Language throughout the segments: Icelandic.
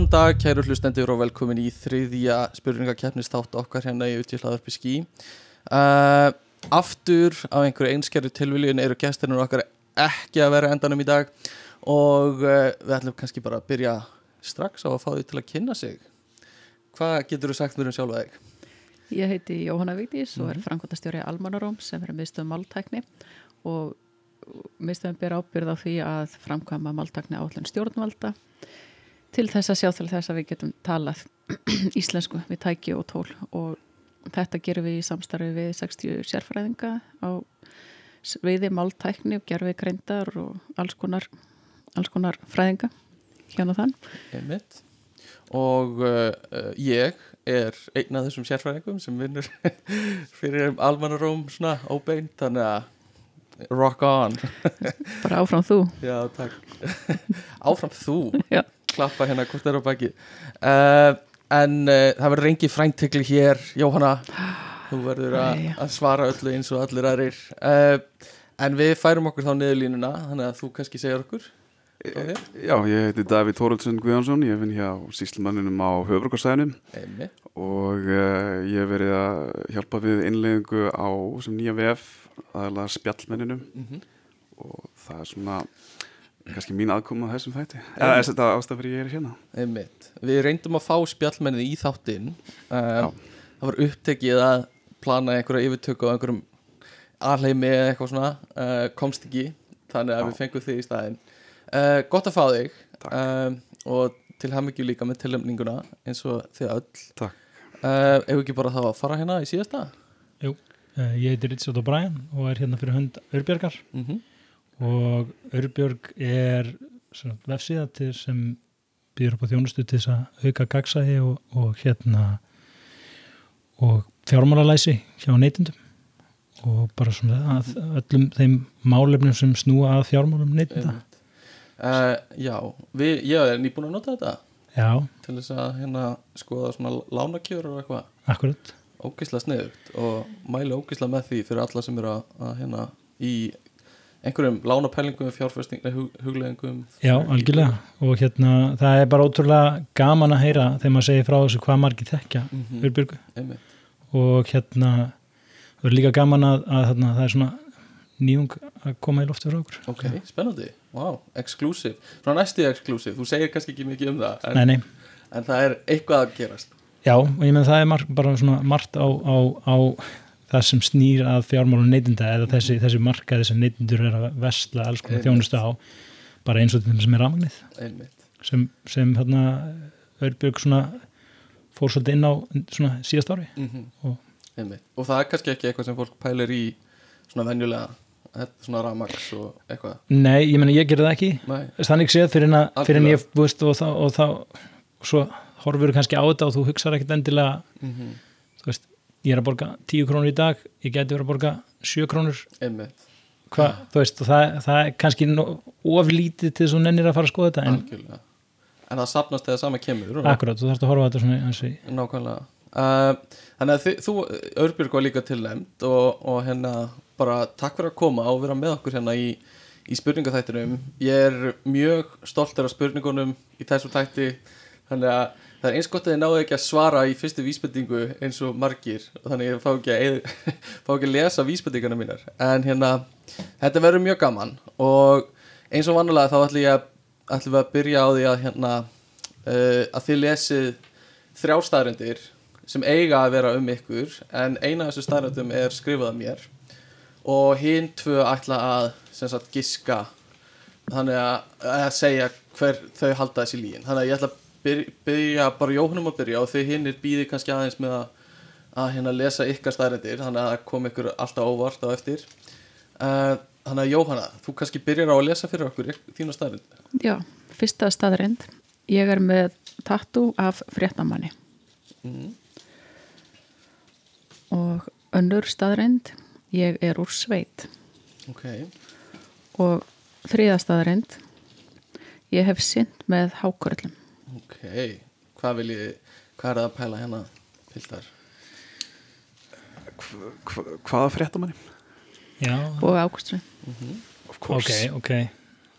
Góðan dag, kæru hlustendur og velkomin í þriðja spurningakeppnistátt okkar hérna í Utvíhlaðarpi skí uh, Aftur á einhverju einskjæru tilviljun eru gestirinn okkar ekki að vera endanum í dag og uh, við ætlum kannski bara að byrja strax á að fá því til að kynna sig. Hvað getur þú sagt mér um sjálfa þig? Ég heiti Jóhanna Vigdís og er framkvæmtastjóri Almanaróm sem er miðstöðum máltækni og miðstöðum ber ábyrð á því að framkvæma máltækni áallin stjórnvalda til þess að sjá til þess að við getum talað íslensku við tæki og tól. Og þetta gerum við í samstarfi við 60 sérfræðinga á viði máltækni og gerfi greindar og alls konar, alls konar fræðinga hérna þann Einmitt. Og uh, uh, ég er einn af þessum sérfræðingum sem vinnur fyrir almannaróm svona óbeint, þannig að rock on. Bara áfram þú. Já, Áfram þú? Já. Klappa hérna hvort er á baki. Uh, En uh, það verður engi fræntekli hér Jóhanna. Þú verður að svara öllu eins og allir aðrir. Uh, En við færum okkur þá niður línuna Þannig að þú kannski segir okkur. Þér. Já, ég heiti Davíð Þóraldsson Guðjónsson, ég hjá síslumanninum á höfbrukarsæðinum Einmitt. og uh, ég hef verið að hjálpa við innleggingu á sem nýja VF, aðalega spjallmenninum. Mhm. og það er svona kannski mín aðkoma að þessum þætti. Eða þess að þetta ástæð fyrir ég er hérna. Einmitt. Við reyndum að fá spjallmennið í þáttinn um, Það var upptekið að plana einhverja yfirtöku á einhverjum alheimi eða eitthvað svona uh, komst ekki, þannig að Já. við fengum þig í staðinn uh, Gott að fá þig um, og til hamingju líka með tilhemninguna eins og þið öll Takk. uh, Ef ekki bara þá að fara hérna í síðasta Uh, ég heiti Richard O'Brien og er hérna fyrir hönd Örbjörgar mm -hmm. Og Örbjörg er svona vefsíða til sem býður upp á þjónustu til þess að auka gagsæði og, og hérna og fjármálalæsi hjá neytindum og bara svona að öllum þeim málefnum sem snúa að fjármálum neytinda uh, Já, við, ég er nýbúin að nota þetta Já, til þess að hérna skoða svona lánakjör og eitthvað. Akkurat. Ógislega sniðugt og mæli ógislega með því fyrir alla sem eru að, að hérna í einhverjum lánapælingum, fjárfestingum, hug, hugleggingum Já, algjörlega. Og hérna það er bara ótrúlega gaman að heyra þegar maður segir frá þessu hvað margir þekkja mm -hmm. Og hérna það er líka gaman að, að hérna, það er svona nýjung að koma í lofti frá okkur. Ok, spennandi, wow, exclusive. Svona næstu exclusive, þú segir kannski ekki mikið um það en, nei, nei. en það er eitthvað að gerast. Já, og ég menn það er marg, bara svona margt á, á, á það sem snýr að fjármálun neytinda eða þessi, þessi markaði sem neytindur er að vestla alls konar þjónustu á bara eins og þeim sem er rafmagnið. Sem, sem hérna Örbjörg svona fór svolítið inn á svona síðast ári. Mm Og- Einmitt. og það er kannski ekki eitthvað sem fólk pælir í svona venjulega þetta er svona ramax og eitthvað? Nei, ég menn ég gerði það ekki. Þannig séð fyrir en, ég veist, og, þá, og þá og svo horfur kannski á þetta og þú hugsar ekkert endilega mm þú veist, ég er að borga 10 krónur í dag ég geti verið að borga 7 krónur. Þú veist, og það, það er kannski no- of lítið til þess að nennir að fara að skoða þetta en algjörlega. En það sapnast þegar sama kemur og akkurat, þú þarfst að horfa á þetta svona og Nákvæmlega. Uh, Þannig að þú, Örbjörg var líka tilnæmt og, og hérna bara takk fyrir að koma og vera með okkur hérna í, í spurningaþættinum. Ég er mjög stoltur af spurningunum í þessu þætti þannig að það er eins gott að þið náðu ekki að svara í fyrstu vísbendingu eins og margir og þannig að ég fá ekki að, eyð- fá ekki að lesa vísbendinguna mínar. En hérna, þetta verður mjög gaman og eins og vannulega þá ætlum ég að ætlum við að byrja á því að hérna uh, að þið lesið þrjár staðrendir sem eiga að vera um ykkur en eina af þessu staðrendum er skrifað af mér. Og hinn tvö ætla að sagt giska þannig að, að segja hver þau halda þessi líin þannig að ég ætla að byrja, bara Jóhanum að byrja og þau hinnir býði kannski aðeins með að, að hérna lesa ykkar staðrendir þannig að það kom ykkur alltaf óvart á eftir. Uh, þannig að Jóhanna þú kannski byrjar á að lesa fyrir okkur þína staðrend Já, fyrsta staðrind ég er með tattoo af fréttamanni. Mm. og önnur staðrind ég er úr sveit. Ok, og þriða staðrind ég hef synd með hákörlum ok. Hvað vil ég, hvað er það að pæla hérna pildar Hva, hva, hvaða fréttamanni? já, og ákusturinn Of ok, course. ok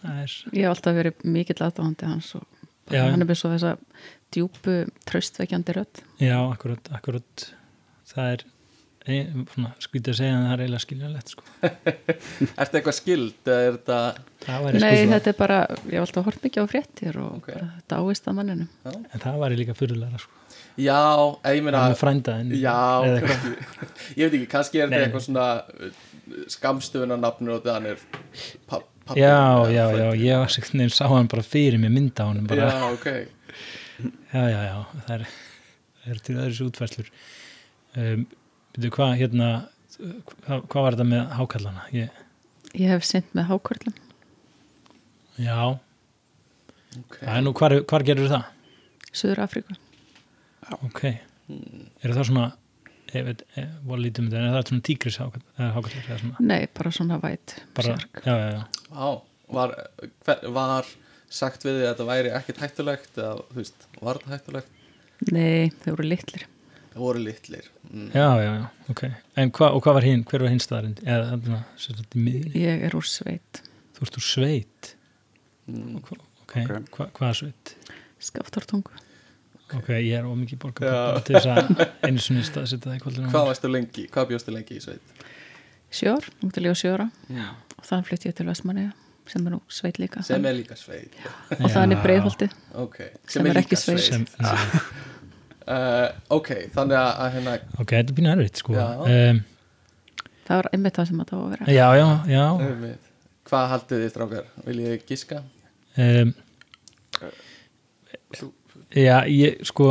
það er, ég hef alltaf verið mikill aðdáðandi hans og Já, hann er með svo þessa djúpu tröstveikjandi rödd. Já, akkurat, akkurat. Það er skvítið að segja en það er eiginlega skiljanlegt sko. Ertu eitthvað skild eða er þetta það væri Nei, sko, þetta er bara, ég hef alltaf hort mikið á fréttir og Ok. bara dáist að manninu en það væri líka fyrirlega sko. Já, ég meina það með frændaðin Já, eða eitthvað. kannski Ég veit ekki, kannski er þetta eitthvað svona skamstöfuna nafnur og það hann er pa- pabbi já, eða já, já, ég var sérst nefn sá hann bara fyrir mér mynda honum bara, Já, ok. Já, já, já, það er, það er til öðru útfæslur um, veitu hvað hérna hvað, hvað var þetta með hákallana ég, Ég hef synd með hákörlum já, Ok, það er nú hvar, hvar gerur það? Suður Afríku ok, eru það svona ég veit, var lítið um þetta en er það svona tígris hákallar Nei, bara svona væt bara, sjark. já, já, já, Vá, var, hver, var sagt við því að þetta væri ekkit hættulegt eða, þú veist, var þetta hættulegt? Nei, þau voru litlir Það voru litlir. Mm. já, já, já, ok. En hva, og hvað var hinn, hver var hinn staðarind sem Ég er úr sveit. Þú ert úr sveit? Mm. ok, Ok. Hva, hvað sveit? Skaftartungu ok, ég er ómikið borga Já. bara til þess að einu sinni staðsetja það í kvöldinu Hvað varstu lengi, hvað bjóstu lengi í sveit? Sjór, út til ég á sjóra Mm. og þannig flytti ég til Vestmanniða sem er nú sveit líka. Sem er líka sveit. Og þannig breiðholti Ok, Sem er ekki sveit. sem, uh, Ok, þannig að, hérna ok, þetta er býna erfitt sko um, Það var einmitt það sem þetta á að vera já, já, já einmitt. Hvað haldið þið strákar? Vil ég giska? um, já, ég sko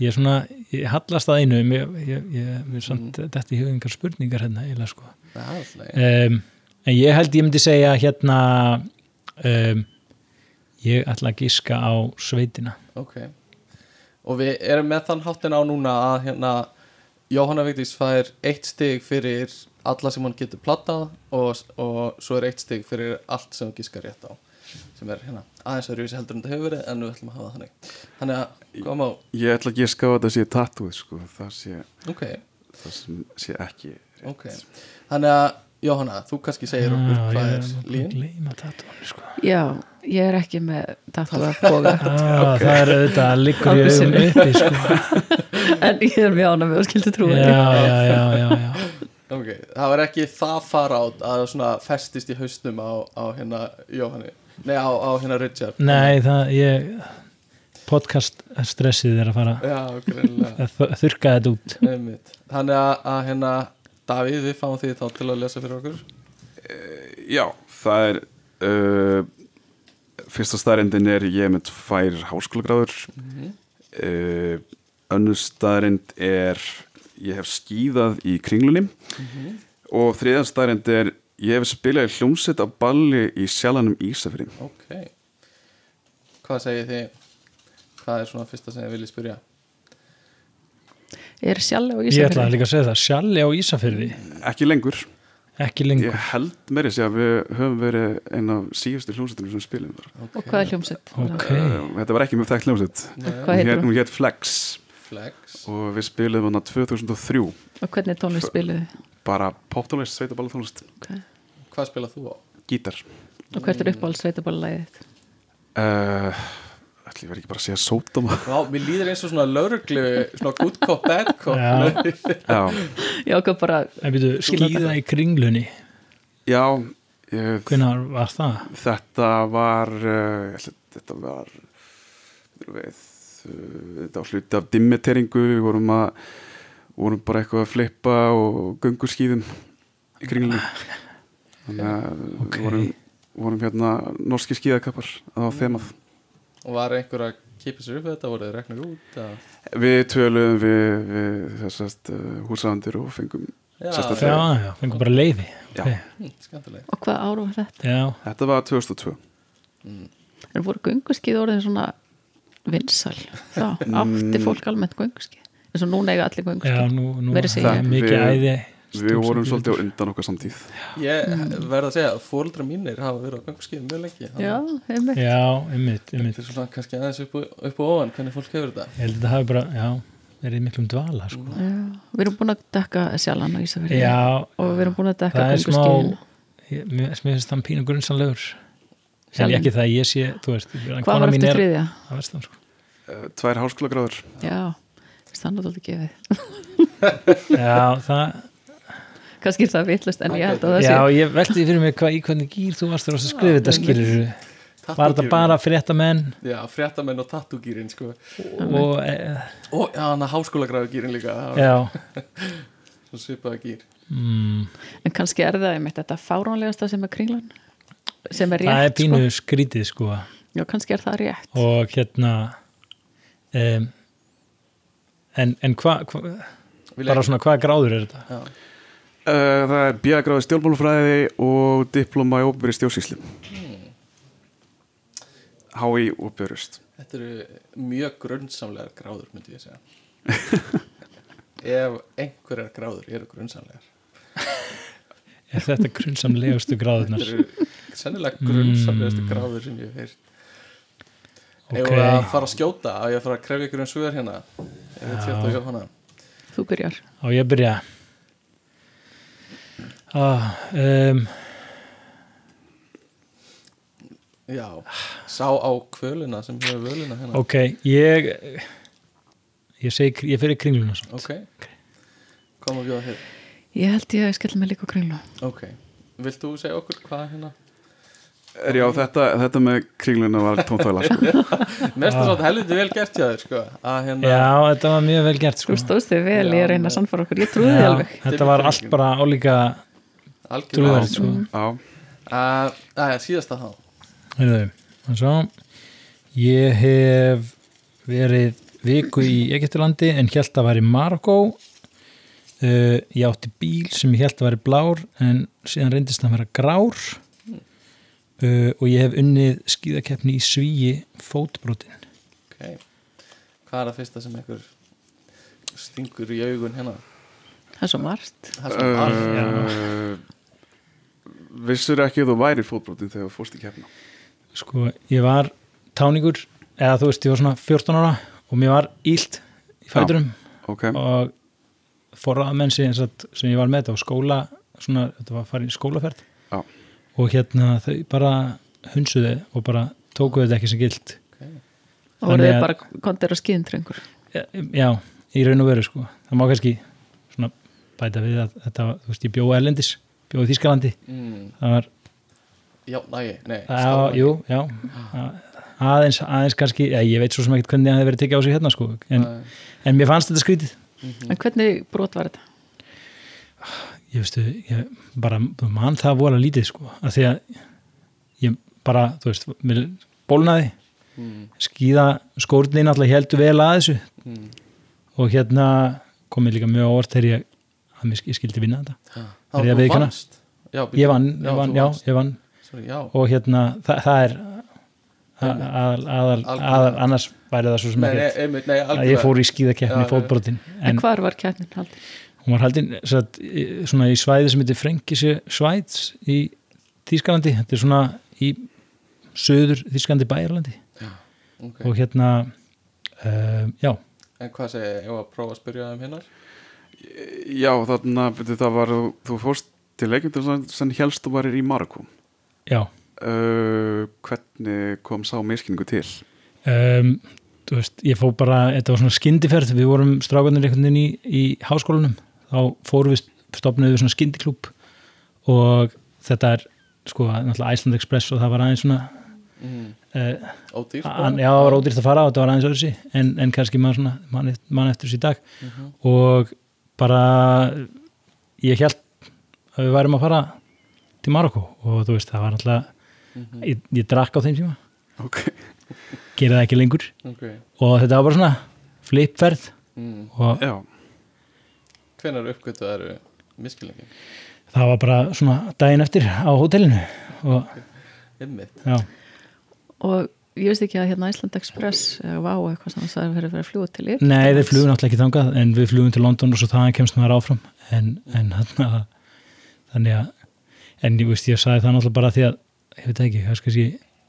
ég er svona ég hallast að einu ég, ég, ég, er Mhm. þetta í hugingar spurningar hérna eiginlega sko er um, en ég held ég myndi segja hérna um, ég ætla að giska á sveitina Ok. Og við erum með þann háttin á núna að hérna Jóhanna Vigdís fær eitt stig fyrir alla sem hann getur plattað og, og svo er eitt stig fyrir allt sem hann gískar rétt á sem er hérna aðeins að rjósi heldur en þetta hefur verið en við ætlum að hafa það þannig. Þannig að, kom á, Ég ætla að geska á að þetta sé tattooð sko. það, sé, ok, það sem sé ekki rétt. ok. Þannig að, Jóhanna, þú kannski segir okkur Já, hvað ég er að lín gleyma tattúinu sko. Já, ég er ekki með datu að boga. Ah, það er auðvitað liggur í sinni. uppi sko. en ég er mjög ána með að skildu trúa já, já, já, já, já. Ok, það var ekki það fara át að það svona festist í haustum á, á hérna Jóhanni? Nei, á, á hérna Richard. Nei, það ég podcast stressið er að fara. Já, greinlega að þ- þurrka þetta út. Einmitt. Þannig að, að hérna Davíð, við fáum því þá til að lesa fyrir okkur. Já, það er uh, fyrsta staðrindin er ég með tvær háskólagráður. Uh, önnur staðrind er ég hef skýðað í kringlunni. Og þriðan staðrind er ég hef spilað í hljómsett á balli í sjalanum Ísafri Ok. Hvað segir þið? Hvað er svona fyrsta sem þið viljið spyrja? Er sjálf og ég ætlaði Ísafjörði líka að segja það, sjalli á Ísafyrði ekki lengur, ekki lengur. Ég held meiri að við höfum verið einn af síðustu hljómsettunum sem spilum þar. Og hvað er hljómsett? ok, uh, þetta var ekki mjög þekkt hljómsett hún hétt Flex. Flex. Og við spilum hana 2003 Og hvernig tónlist spiluðu? bara poptónlist, sveitaballatónlist Okay. Hvað spilað þú á? gítar. Og hvert er uppáhalds sveitabálalæðið? uh, ætli ég verð ekki bara að segja sótama Vá, mér líður eins og svona lauruglu Svona good cop, bad cop. Já. já, Já, hvað bara en byrju, skýða í kringlunni. Já ég, hvenær var það? þetta var uh, ég ætli, þetta var við, uh, þetta var hluti af dimmiteringu við vorum að vorum bara eitthvað að flippa og göngu skýðum í kringlunni. Þannig að Ok. við vorum, vorum hérna norski skýðakappar á þemað var einhver að kipa sér upp þetta? Voruð þið reknir út? að- Við töluðum við, við þessast uh, húsaðandir og fengum Já, já, já, fengur bara leiði Já. okay. hm, Og hvað ára var þetta? já, Þetta var 2002 Er voru gönguskið orðin svona vinsal? Þá átti fólk almennt gönguskið eins og núna eiga allir já, gönguskið nú, nú það er mikið æði Við vorum svolítið á undan okkar samtíð. Ég verð að segja að fóreldra mínir hafa verið á gangskíðum mjög lengi þannig Já, að einmitt. Þetta er svona kannski aðeins upp, og- upp og ofan hvernig fólk hefur þetta. Ég held að þetta hafi bara, já, verið í miklum dvala sko. Já, við erum búin að dekka sjalan á Ísafjörði já, og við erum búin að dekka það er ég- mér finnst þann pínu grunnsanlegur en ekki það að ég sé, þú veist Hvað kona var eftir er þriðja? að vestan sko. uh, tvær háskólagráður. Já, finnst það náttúrulega gefið. Já, það, Kannski er það vitlust en ég held að það já, sé ég velti því fyrir mig hvað í hvernig gýr þú varst þegar þú varst að skrifa þetta skilur var þetta bara fréttamenn? Já, fréttamenn og tattúgýrin sko. og, e, Og já, hann að háskólagráðugýrin líka. Já. Svo svipaða gýr mm, En kannski er það einmitt þetta fáránlegasta sem er kringlan sem er rétt það er pínu skrítið sko. Sko. Já, kannski er það rétt. Og hérna um, en, en hvað hva, bara svona hvaða gráður er þetta? Já, það er bíagráði stjórnmálufræði og diploma í óbyrri stjórnsýslu. HÍ og byrjust Þetta eru mjög grunnsamlegar gráður myndi ég segja. Ef einhverjar gráður eru grunnsamlegar er þetta grunnsamlegustu gráðunar Þetta eru sennilega grunnsamlegastu gráður sem ég hef heyrt. Ef ok, okay. að fara að skjóta? Að ég að fara að krefja ykkur um svör hérna? Þú byrjar. Á ég byrja ah, um, Já, sá á kvöluna sem hefur völuna hérna ok, ég ég segi, ég fyrir kringluna samt. Ok, koma við á hér Ég held ég að skella mig líka á kringlu Ok, vilt þú segja okkur hvað hérna er já, þetta, þetta með kringluna var tónþvæla sko. Mest er svona helviti vel gert hjá þér sko að hérna já, þetta var mjög vel gert sko. Þú stóðst þig vel, ég Já, reyna nei. að sannfara okkur Ég trúði Já, alveg þetta var allt bara álíka algjörlega. Sko. já, að, að, síðasta þá. Og svo ég hef verið viku í Egyptalandi en held að væri Marokko uh, ég átti bíl sem ég held að væri blár en síðan reyndist að vera grár. Uh, og ég hef unnið skíðakeppni í svíi fótbrotin okay. Hvað er það fyrsta sem einhver stingur í augun hérna? Það er svo margt. Það er svona allt uh, vissur ekki að þú væri fótbrotin þegar þú fórst í kefna sko, ég var táningur eða þú veist, ég var svona 14 ára og mér var ílt í fæturum ok, og forraðamenn sem, sem ég var með þetta á skóla svona, þetta var að fara í skólaferð. Já. og hérna þau bara hunsuðu og bara tókuðu þetta ekki sem gild Og Þannig voruð þið að- bara kontir á skýðintrengur já, í raun og veru sko. Það má kannski svona bæta við að þetta, var, þú veist, ég bjóði Erlendis bjóði Þískalandi, mm, það var Já, næ, nei já, stafvæði. jú, já. Aðeins, aðeins kannski, já, ég veit svo sem ekkert hvernig það hefði verið tekið á sig hérna sko. En, en mér fannst þetta skrítið. En hvernig brot var þetta? ég veistu, ég bara mann það voru lítið sko. Að því að ég bara, þú veist, mér bólnaði. Mm, skýða skórnin alltaf heldur vel að þessu. Mm. og hérna kom mér líka mjög á orð þegar ég, að mér, ég skildi vinna þetta. Já. Er Það ég að býttu. ég vann, Já, ég vann, já, ég vann. Sorry, og hérna, það, það er aðal, aðal, Algjörlega. aðal annars væri það svo sem ekkert. að ég fór í já. fótbrotin En, en hvar var keppnin haldin? hún var haldin satt, svona í svæði sem heitir Frengisi Svæts í Þýskalandi. Þetta er svona í söður Þýskalandi bæjarlandi. Ok. og hérna uh, já, En hvað segi ég, ég var að prófa að spyrja um hinnar já, þarna byrju, það var, þú fórst til leikjum sem, helst þú varir í Marokko já. Uh, hvernig kom sá miskinningu til? Um, þú veist, ég fó bara þetta var svona skindiferð, við vorum strákarnir einhvern veginn í, í háskólanum. Þá fórum við stopnuðu við svona skindiklúb og þetta er sko, náttúrulega Iceland Express og það var aðeins svona mm. uh, Ódýr an, já, það var ódýrt að fara og þetta var aðeins öðru sí en, en kannski maður svona, mann, mann eftir þessi dag. Mhm. og bara ég held að við værum að fara til Marokko og þú veist, það var alltaf Mhm. ég, ég drakk á þeim tíma, ok, gera það ekki lengur. Ok. Og þetta var bara svona flipferð mm. og já. Hvenær uppgötu eru miskilningin? það var bara svona daginn eftir á hótelinu og já, Og ég veist ekki að hérna Iceland Express eða Vá eitthvað sem það er verið að fljúa til yfir nei þeir flugum náttúrulega ekki þangað en við flugum til London og svo þaðan kemst maður áfram. En, en þarna þannig að, en ég veist ég sagði það náttúrulega bara því að, ég veit ekki, það er kannski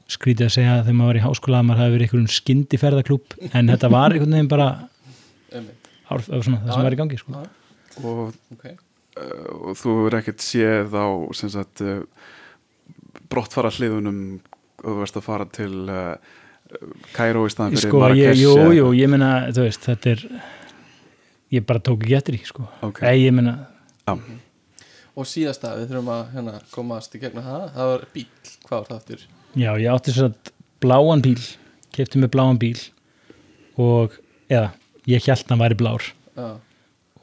skrítið að segja þegar maður var í háskóla að maður hafi verið einhverjum skindiferðaklúb en þetta var einhvern veginn bara ár, svona, það sem var í gangi sko. Og, ok. uh, og þú er ekkert séð á sem sagt uh, brottfara hliðunum og þú veist að fara til uh, Kairó í staðan fyrir sko, ég, Marrakesh jú, jú, ég meina, þú veist, þetta er ég bara tók ekki eftir því, sko. Ok. Ei, ég meina, Og síðasta, við þurfum að hérna, komast í gegnum það. Það var bíl, hvað var það aftur? já, ég átti svo að bláan bíl kefti mig bláan bíl og, eða, ég held hann væri blár. Já,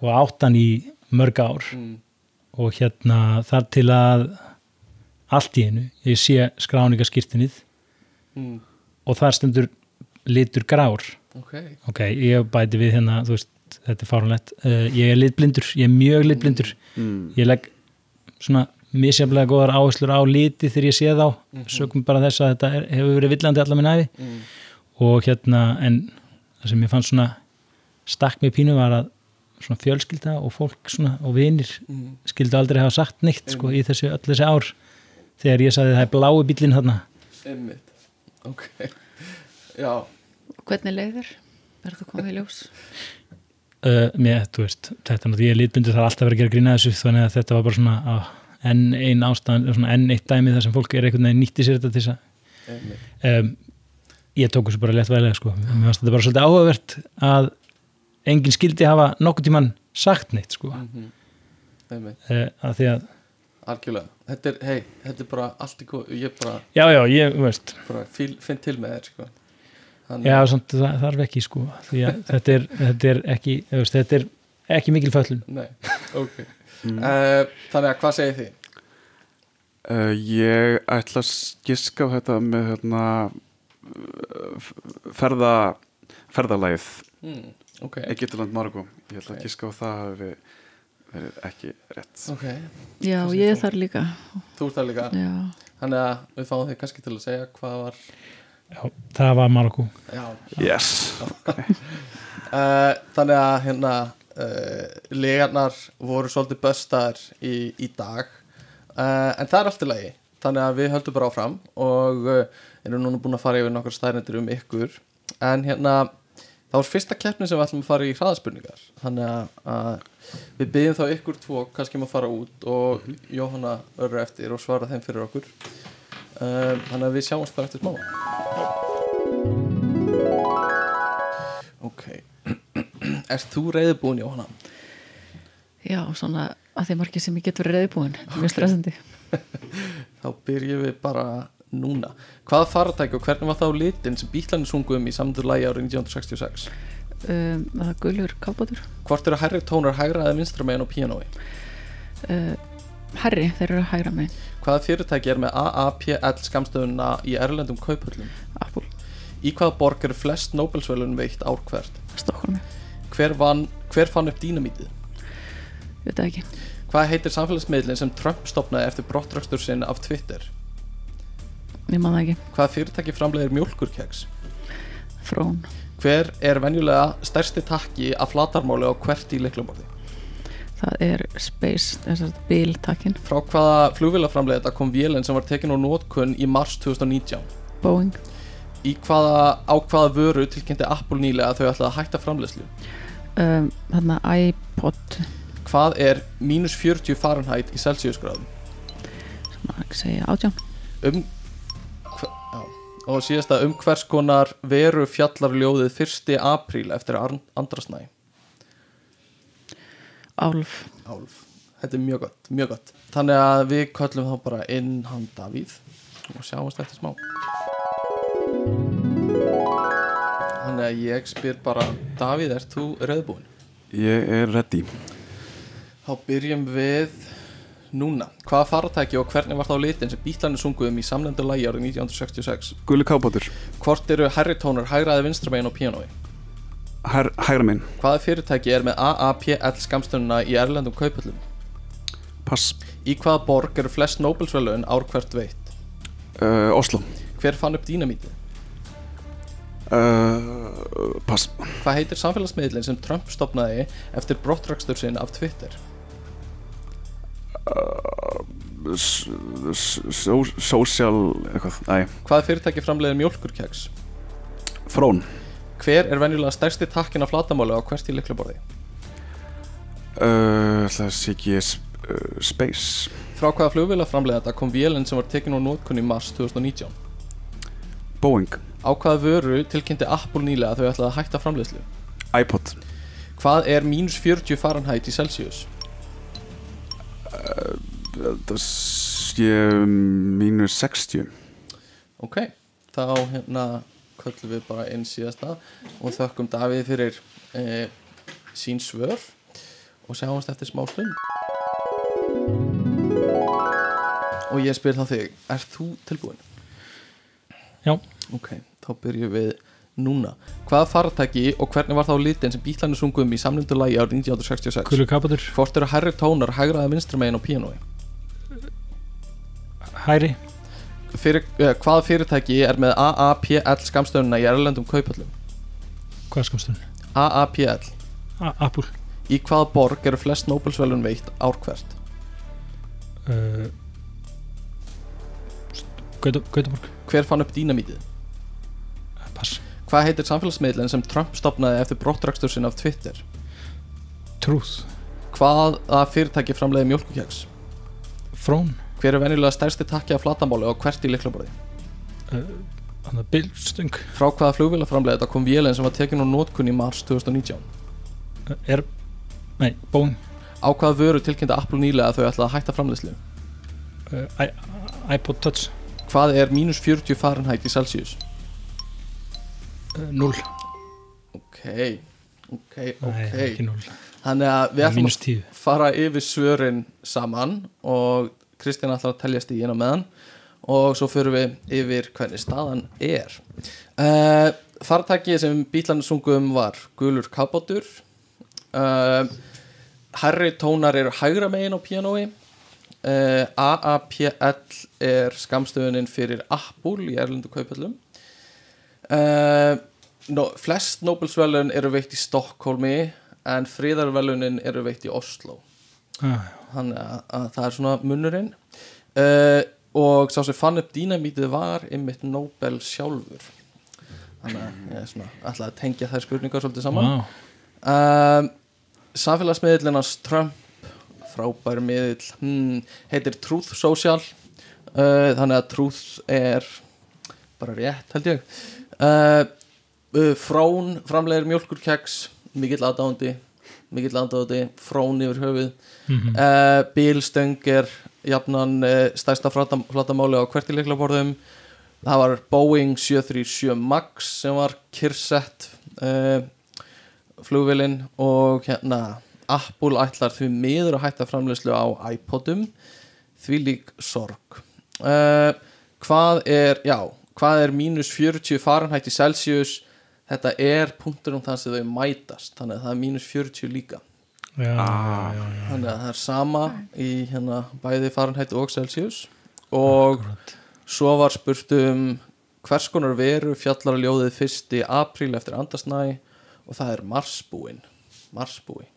og átt hann í mörg ár. Mm, og hérna þar til að allt í einu, ég sé skráningaskirtinnið mm, og þar stendur litur grár. Ok. Ok, ég bæti við hérna þú veist, þetta er fárunlegt uh, ég er litblindur, ég er mjög litblindur. Mm. ég legg svona misjaflega góðar áherslur á liti þegar ég sé þá. Sögum bara þess að þetta er, hefur verið villandi allar minn æfi mm, og hérna, en það sem ég fann svona stakk mig pínu var að svona fjölskylda og fólk svona og vinir mm, skildu aldrei hafa sagt neitt sko í þessu öll þessi ár þegar ég sagði það er blái bílinn þarna. Einmitt, ok. Já, Hvernig leiðir? Er það komið í ljós? uh, með, þú veist, þetta er náttúrulega ég er litbundur það er alltaf verið að gera grína þessu þannig að þetta var bara svona á, enn ein ástæðan, svona enn eitt dæmi þar sem fólk er einhvern veginn nýtti sér þetta til þess að um, ég tók þessu bara létt vælega sko, mér fannst þetta bara svolítið áhugavert að enginn skildi hafa nokkuð tíman sagt neitt sko, mm Einmitt, uh, að því að algjörlega. Þetta er, hei, þetta er bara allt í góð Ég bara, já, já, ég, þú veist. Bara fíl, finn til með þér sko. Þannig, já, samt, það þarf ekki sko því að þetta er, þetta er ekki þú veist, þetta er ekki mikil föllun Nei, ok. Uh, Þannig að hvað segir þið? Uh, ég ætla að giska á þetta með hérna, ferða, ferðalægið Mm, ok, Egyptaland Margo ég ætla að giska á það hafi verið ekki rétt. Ok. Já, segir ég þú? þar líka. Þú ert það líka. Já, Þannig að við fáum þig kannski til að segja hvað var já, það var Marokko. Já, yes. Uh, Þannig að hérna uh, legarnar voru svolítið böstar í, í dag. Uh, en það er allt í lagi. Þannig að við höldum bara áfram og uh, erum núna búin að fara yfir nokkur stærnendur um ykkur. En hérna þá er fyrsta keppni sem við ætlum að fara í hraðaspurningar. Þannig að, við byggjum þá ykkur tvo kannski um að fara út og Jóhanna verður eftir og svara þeim fyrir okkur. Uh, þannig að við sjáumst bara eftir smá Ok. Ert þú reyðbúin Jóhanna? já, svona að því margir sem ég get verið reyðbúin Mjög stressandi. Þá byrjum við bara núna Hvaða faratæki og hvernig var það á litin sem bílarnir sungu um í samdur lægi árið 1966? um, Það er gulur kábátur Hvort eru hærri tónar hægra eða vinstra megin á píanói? uh, Herri, þeir eru hægra megin Hvaða fyrirtæki er með AAPL skamstöðuna í erlendum kauphöllum? Apple, Í hvaða borg eru flest Nobelsvölun veitt ár hvert? Stokkólmi, Hver, hver fann upp dínamítið? veit það ekki Hvað heitir samfélagsmiðlinn sem Trump stopnaði eftir brottrækstur sinn af Twitter? Ég man það ekki, Hvaða fyrirtæki framleiðir mjólkurkeks? frón Hver er venjulega stærsti takki af flatarmáli á hvert í leiklaborði? Það er Space, þess að bíltakkin Frá hvaða flugvélaframleiða kom vélinn sem var tekin á nótkunn í mars 2019? Boeing, Í hvaða, á hvaða vöru tilkynnti Apple nýlega að þau ætlaði að hætta framleiðslu? um, þarna iPod Hvað er mínus 40 Fahrenheit í Celsius gráðum? svona ekki segja átján Um, og síðasta um hvers konar veru fjallar ljóðið 1. apríl eftir Arn- Andrasnæ? Álf, Álf. Þetta er mjög gott, mjög gott. Þannig að við köllum þá bara inn hann Davíð og sjáumst eftir smá. Þannig að ég spyr bara, Davíð, ert þú rauðbúinn? ég er ready Þá byrjum við núna. Hvaða faratæki og hvernig var þá litin sem bítlanir sunguðum í samlendu lægi árið 1966? gulli kábátur, Hvort eru herri tónar hægraði vinstramegin á píanói? Her, hægra minn Hvaða fyrirtæki er með AAPL skamstununa í erlendum kaupöllum? pass, Í hvaða borg eru flest Nobelsvölun ár hvert veitt? uh, Oslo Hver fann upp dínamítið? uh, pass Hvað heitir samfélagsmiðlinn sem Trump stopnaði eftir brottrækstur sinn af Twitter? S- s- so- social Hvaða fyrirtæki framleiðir mjólkurkeks? frón Hver er venjulega stærsti takkin af flatamáli á hvert í liklaborði? uh, það sé ekki uh, space Frá hvaða flugvéla framleiðanda kom vélinn sem var tekin á nótkunn í mars 2019? Boeing, Á hvaða vöru tilkynnti Apple nýlega að þau ætlaði að hætta framleiðslu? iPod Hvað er mínus 40 Fahrenheit í Celsius? Það sé mínus 60 Ok, þá hérna köllum við bara inn síðasta og þökkum Davíð fyrir e, sín svör og sjáumst eftir smá stund og ég spyr þá þig Er þú tilbúin? Já. Ok, þá byrjum við núna Hvaða fartæki og hvernig var þá litin sem bílarnir sungum í samlindu lagi árið 1966? Kulu kapatur, Hvort eru hærri tónar hægra að vinstra megin á píanói? hæri Fyrir, uh, hvaða fyrirtæki er með AAPL skamstöðuna í erlendum kaupöllum? Hvað skamstunni? AAPL Apple Í hvaða borg eru flest Nobelsvelun veitt ár hvert? uh, Gauta- Gautaborg Hver fann upp dínamítið? Hvað heitir samfélagsmiðlinn sem Trump stopnaði eftir brottrækstur sinn af Twitter? Truth Hvaða fyrirtæki framleiði mjölkukeks? Frón Hver er venjulega stærsti takki af flatamáli og hvert í liklaborði? Þannig að Bilstöng Frá hvaða flugvélaframleiði þetta kom vélinn sem var tekin á nótkunn í mars 2019? Er Nei, Boeing Á hvaða vöru tilkynnti Apple nýlega að þau ætlaði að hætta framleiðslu? uh, iPod Touch Hvað er mínus 40 Fahrenheit í Celsius? Uh, 0 Ok, ok, ok. Nei, ekki 0 Þannig að við ætlum að 10 fara yfir svörin saman og Kristján ætlar að telja stíðin á meðan og svo fyrir við yfir hvernig staðan er. Uh, Fartæki sem bílarnir sungum var gulur kabátur uh, Herri tónar eru hægra megin á pianói uh, AAPL er skamstöðunin fyrir Apple í erlendu kaupallum uh, no, Flest Nobelsvelun eru veitt í Stokkólmi en friðarvelunin eru veitt í Oslo. Ah, þannig að, að það er svona munnurinn. Uh, og sá sem fann upp dínamítið var einmitt Nobel sjálfur. Þannig að ég er svona alltaf að tengja þær spurningar svolítið saman. Wow. uh, Samfélagsmiðlinans Trump frábær miðill hmm, heitir Truth Social. Þannig að Truth er bara rétt held ég uh, uh, Frón framlegir mjölkurkeks mikill aðdándi mikill aðdándi, frón yfir höfuð. Mm uh, Bílstöng er jafnan uh, stærsta flatamáli á hvertileiklaborðum það var Boeing 737 Max sem var kyrrsett uh, flugvélinn og hérna Apple ætlar því miður að hætta framleiðslu á iPodum. Því lík sorg. Uh, hvað er, já hvað er mínus 40 Fahrenheit í Celsius þetta er punktur um það sem þau mætast þannig að það er mínus 40 líka já, Ah. já, já, þannig að það er sama í hérna bæði Fahrenheit og Celsius og Akkurat. svo var spurt um hvers konar veru fjallar að ljóðið 1. apríl eftir andasnæ og það er marsbúin marsbúi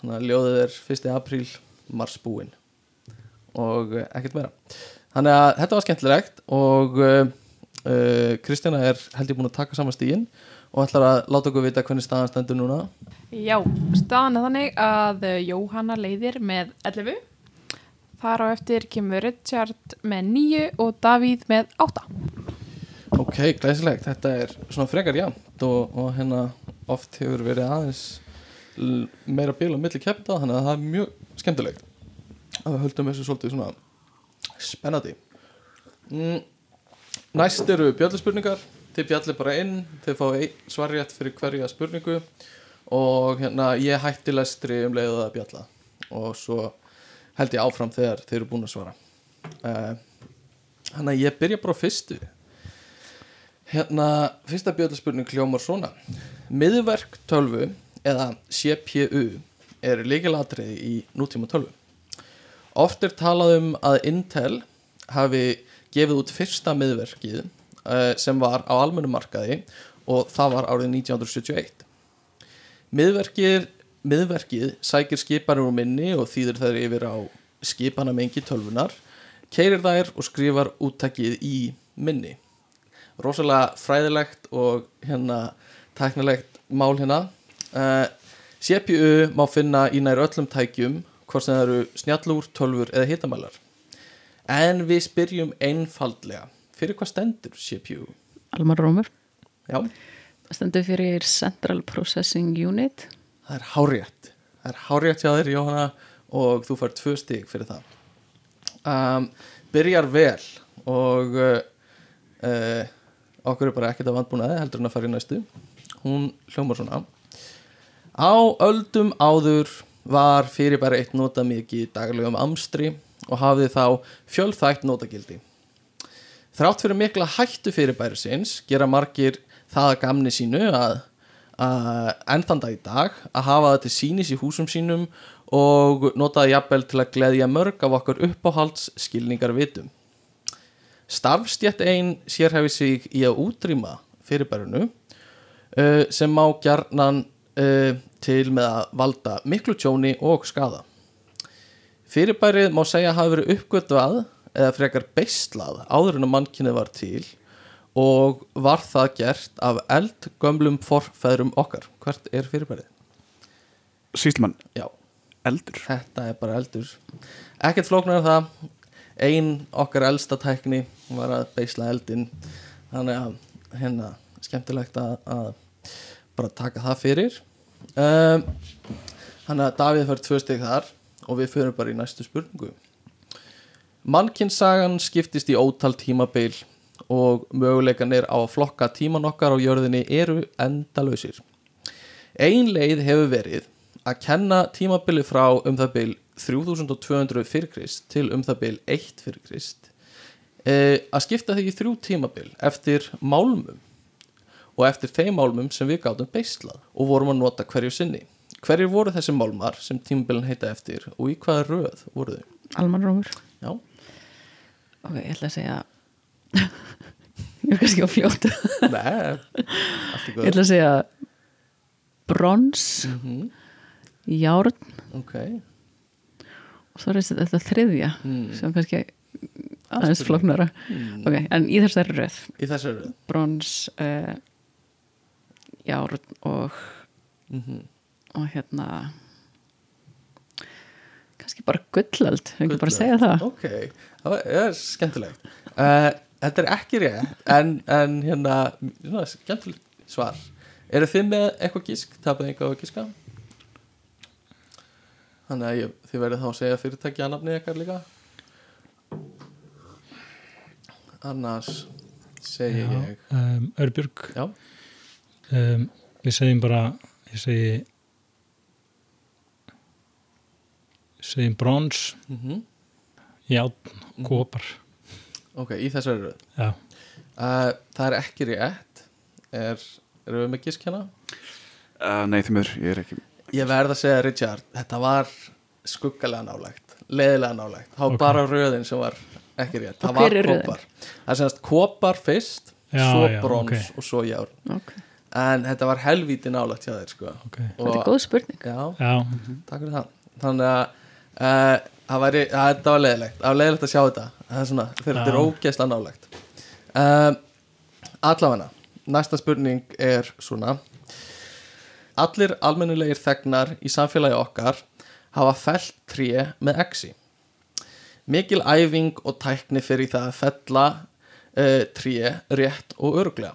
þannig að ljóðið er 1. apríl marsbúin og ekkert meira þannig að þetta var skemmtilegt og uh, uh, Kristjana er held ég búin að taka saman stíin og ætlar að láta okkur vita hvernig staðan stendur núna. Já, staðan er þannig að eh, Jóhanna leiðir með 11 Þar á eftir kemur Richard með 9 og Davíð með 8 Ok, glæsilegt, þetta er svona frekar jæmt og, og hérna oft hefur verið aðeins meira bíl á milli keppta þannig að það er mjög skemmtilegt að við höldum þessu svolítið svona spennandi. Mm, Næst eru bjölluspurningar þið bjallir bara inn, þið fá einn svarrétt fyrir hverja spurningu. Og hérna ég hætti lestri um leiðu að bjalla. Og svo held ég áfram þegar þið eru búin að svara. Uh, Þannig að ég byrja bara fyrstu. Hérna, fyrsta bjöldspurning hljómar svona. Miðverk tölvu eða CPU er líkilatriði í nútíma tölvu Oft er talað um að Intel hafi gefið út fyrsta miðverkið uh, sem var á almennum markaði og það var árið 1971 Miðverkið, miðverkið sækir skipanir úr minni og þýðir þær yfir á skipanamengi tölvunar keirir þær og skrifar úttakið í minni. Rosalega fræðilegt og hérna tæknilegt mál hérna. Uh, CPU má finna í nær öllum tækjum hvort sem það eru snjallúr, tölfur eða hitamælar en við spyrjum einfaldlega fyrir hvað stendur CPU? Alman Rómur. Já, stendur fyrir Central Processing Unit. Það er hárétt það er hárétt hjá þér Jóhanna og þú fær tvö stig fyrir það. Um, byrjar vel og uh, uh, okkur er bara ekkert að vandbúnaði heldur en að fara í næstu. Hún hljómar svona. Á öldum áður var fyrirbæri eitt nota mikið í daglegum amstri og hafði þá fjölþætt notagildi þrátt fyrir mikla hættu fyrirbærisins gera margir það að gamni sínu að uh, endanda í dag að hafa til sínis í húsum sínum og nota það jafnvel til að gleðja mörg af okkar uppáhalds skilningar vitum. Starfstjætt ein sérhæfi sig í að útrýma fyrirbærinu uh, sem má gjarnan uh, til með að valda miklu tjóni og skada. Fyrirbærið má segja að hafa verið uppgötvað eða frekar beislað áður en að mannkynnið var til og var það gert af eldgömlum forfæðrum okkar. Hvert er fyrirbærið? Sýslumann, Já, eldur þetta er bara eldur. Ekkert flóknar það. Ein okkar elsta tækni var að beisla eldin. Þannig að hérna skemmtilegt að, að bara taka það fyrir. Um, þannig að Davíð fyrir tvö stygg þar og við fyrir bara í næstu spurningu. Mannkinnsagan skiptist í ótal tímabil og möguleikanir á að flokka tíman okkar á jörðinni eru endalausir. Ein leið hefur verið að kenna tímabili frá um það bil 3200 fyrir Krist til um það bil 1 fyrir Krist e, að skipta því í þrjú tímabil eftir málmum og eftir þeim málmum sem við gátum beislað og vorum að nota hverju sinni. Hverjir voru þessi málmar sem tímabilin heita eftir og í hvaða röð voru þau? Alman Rómur Já, ok, ég ætla að segja ég er kannski á fljótu nei, allt ég góð. ætla að segja brons Mm járn Ok, og svo er þetta- þriðja Mm. sem kannski aðeins flóknara mm. ok, en í þessari röð í þessari röð. brons uh, járn og, Mm og hérna kannski bara gullöld ekki bara að segja það. Ok, það er skemmtilegt. Uh, Þetta er ekki rétt en, en hérna svona, skemmtilegt svar. Eru þið með eitthvað gísk? Tapið eitthvað að gíska? Þannig að ég, þið verðið þá að segja fyrirtæki að nafni eitthvað líka. Annars segi Já, ég um, Örbjörg Já, um, við segjum bara ég segi segjum brons mm játn, kopar. Ok, í þessari röð. Já, uh, Það er ekki rétt. Er, Erum við með gísk hérna? uh, Nei, því mér, ég er ekki Ég verð að segja Richard, þetta var skuggalega nálægt, leðilega nálægt. Það var Ok. bara röðin sem var ekki rétt, það var kopar. Það er semast kopar fyrst Já, svo já, brons ok. og svo járn. Ok, en þetta var helvíti nálægt hjá þeir sko. ok. Þetta er góð spurning. Já, já, takk fyrir það. Þannig að uh, það væri, að, þetta var leðilegt það var leðilegt að sjá þetta. Er þegar þetta er ógeðslega nálægt. Um, allavega næsta spurning er svona. Allir almennilegir þegnar í samfélagi okkar hafa fellt tré með exi. Mikil æfing og tækni fyrir það að fella uh, tré rétt og örglega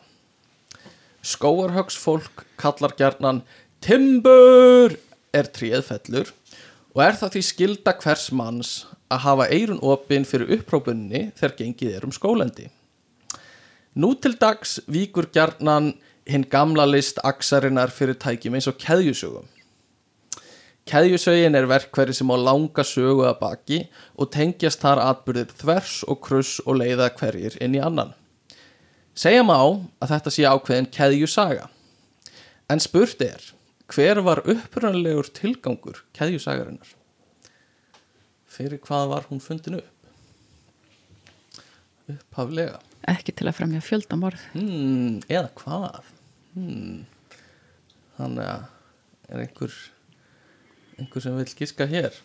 skóarhögsfólk kallar gjarnan timbur er tréð fellur og er það því skilda hvers manns að hafa eirun opin fyrir upprópunni þegar gengið er um skólendi. Nú til dags víkur gjarnan hinn gamla list aksarinnar fyrir tækjum eins og keðjusögum. Keðjusögin er verkveri sem á langa sögu að baki og tengjast þar atbyrðir þvers og kruss og leiða hverjir inn í annan. Segja má að þetta sé ákveðin keðjusaga. En spurt er, hver var upprunalegur tilgangur keðjusagarinnar? Fyrir hvað var hún fundin upp? Upphaflega. ekki til að fremja fjöldamorð Hmm, eða hvað? Hmm. Þannig að er einhver einhver sem vil giska hér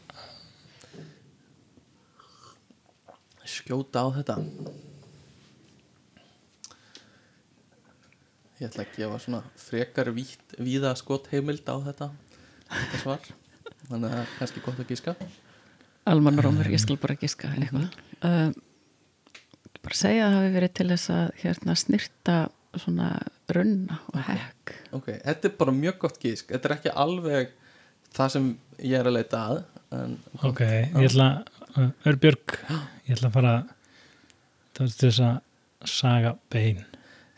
skjóta á þetta ég ætla að gefa svona frekar vítt, víða skot heimild á þetta þetta svar. Þannig að það er kannski gott að giska. Almannarómur, ég skal bara giska eitthvað. Uh, bara segja að það hafi verið til þess að hérna snirta svona runna og hekk. Ok, þetta er bara mjög gott gísk þetta er ekki alveg það sem ég er að leita að en, Ok, ég ætla Örbjörg, ég ætla að fara það er til þess að saga bein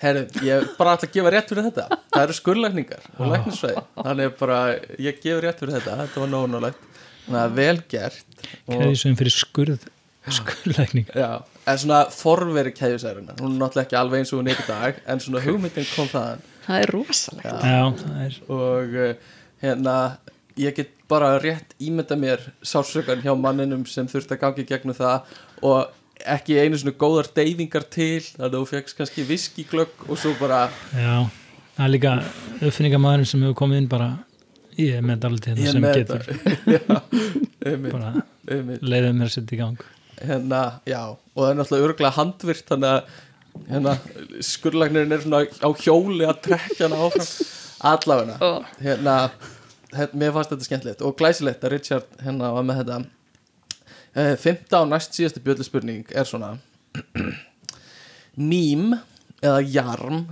herru, ég bara ætla að gefa rétt fyrir þetta. Það eru skurlækningar og læknisfræði. Þannig bara, ég gef rétt fyrir þetta. Þetta var nógunulegt, þannig að vel gert. Og, keðjusum fyrir skurð skurðlækning já, en svona forveri keðjusæruna, hún er náttúrulega ekki alveg eins og hún er í dag, en svona hugmyndin kom þaðan. Það er rosalegt. Já. Já, það er og uh, hérna ég get bara rétt ímynda mér sásökan hjá manninum sem þurfti að gangi gegnum það og ekki einu svona góðar deyfingar til þannig að þú fegst kannski viskiglögg og svo bara Já, það er líka uppfinningamæðurinn sem hefur komið inn bara ég er með Ég hérna sem getur já, einmitt, bara einmitt, leiðið mér að setja í gang. Hérna, já og það er náttúrulega örgulega handvirt þannig að hérna, skurlagnirinn er svona á hjóli að trekja hana áfram. Allavegna hérna, hérna, mér fannst þetta skemmtilegt og glæsilegt að Richard hérna var með þetta Fymta og næst síðasta bjölluspurning er svona. Mím eða jarm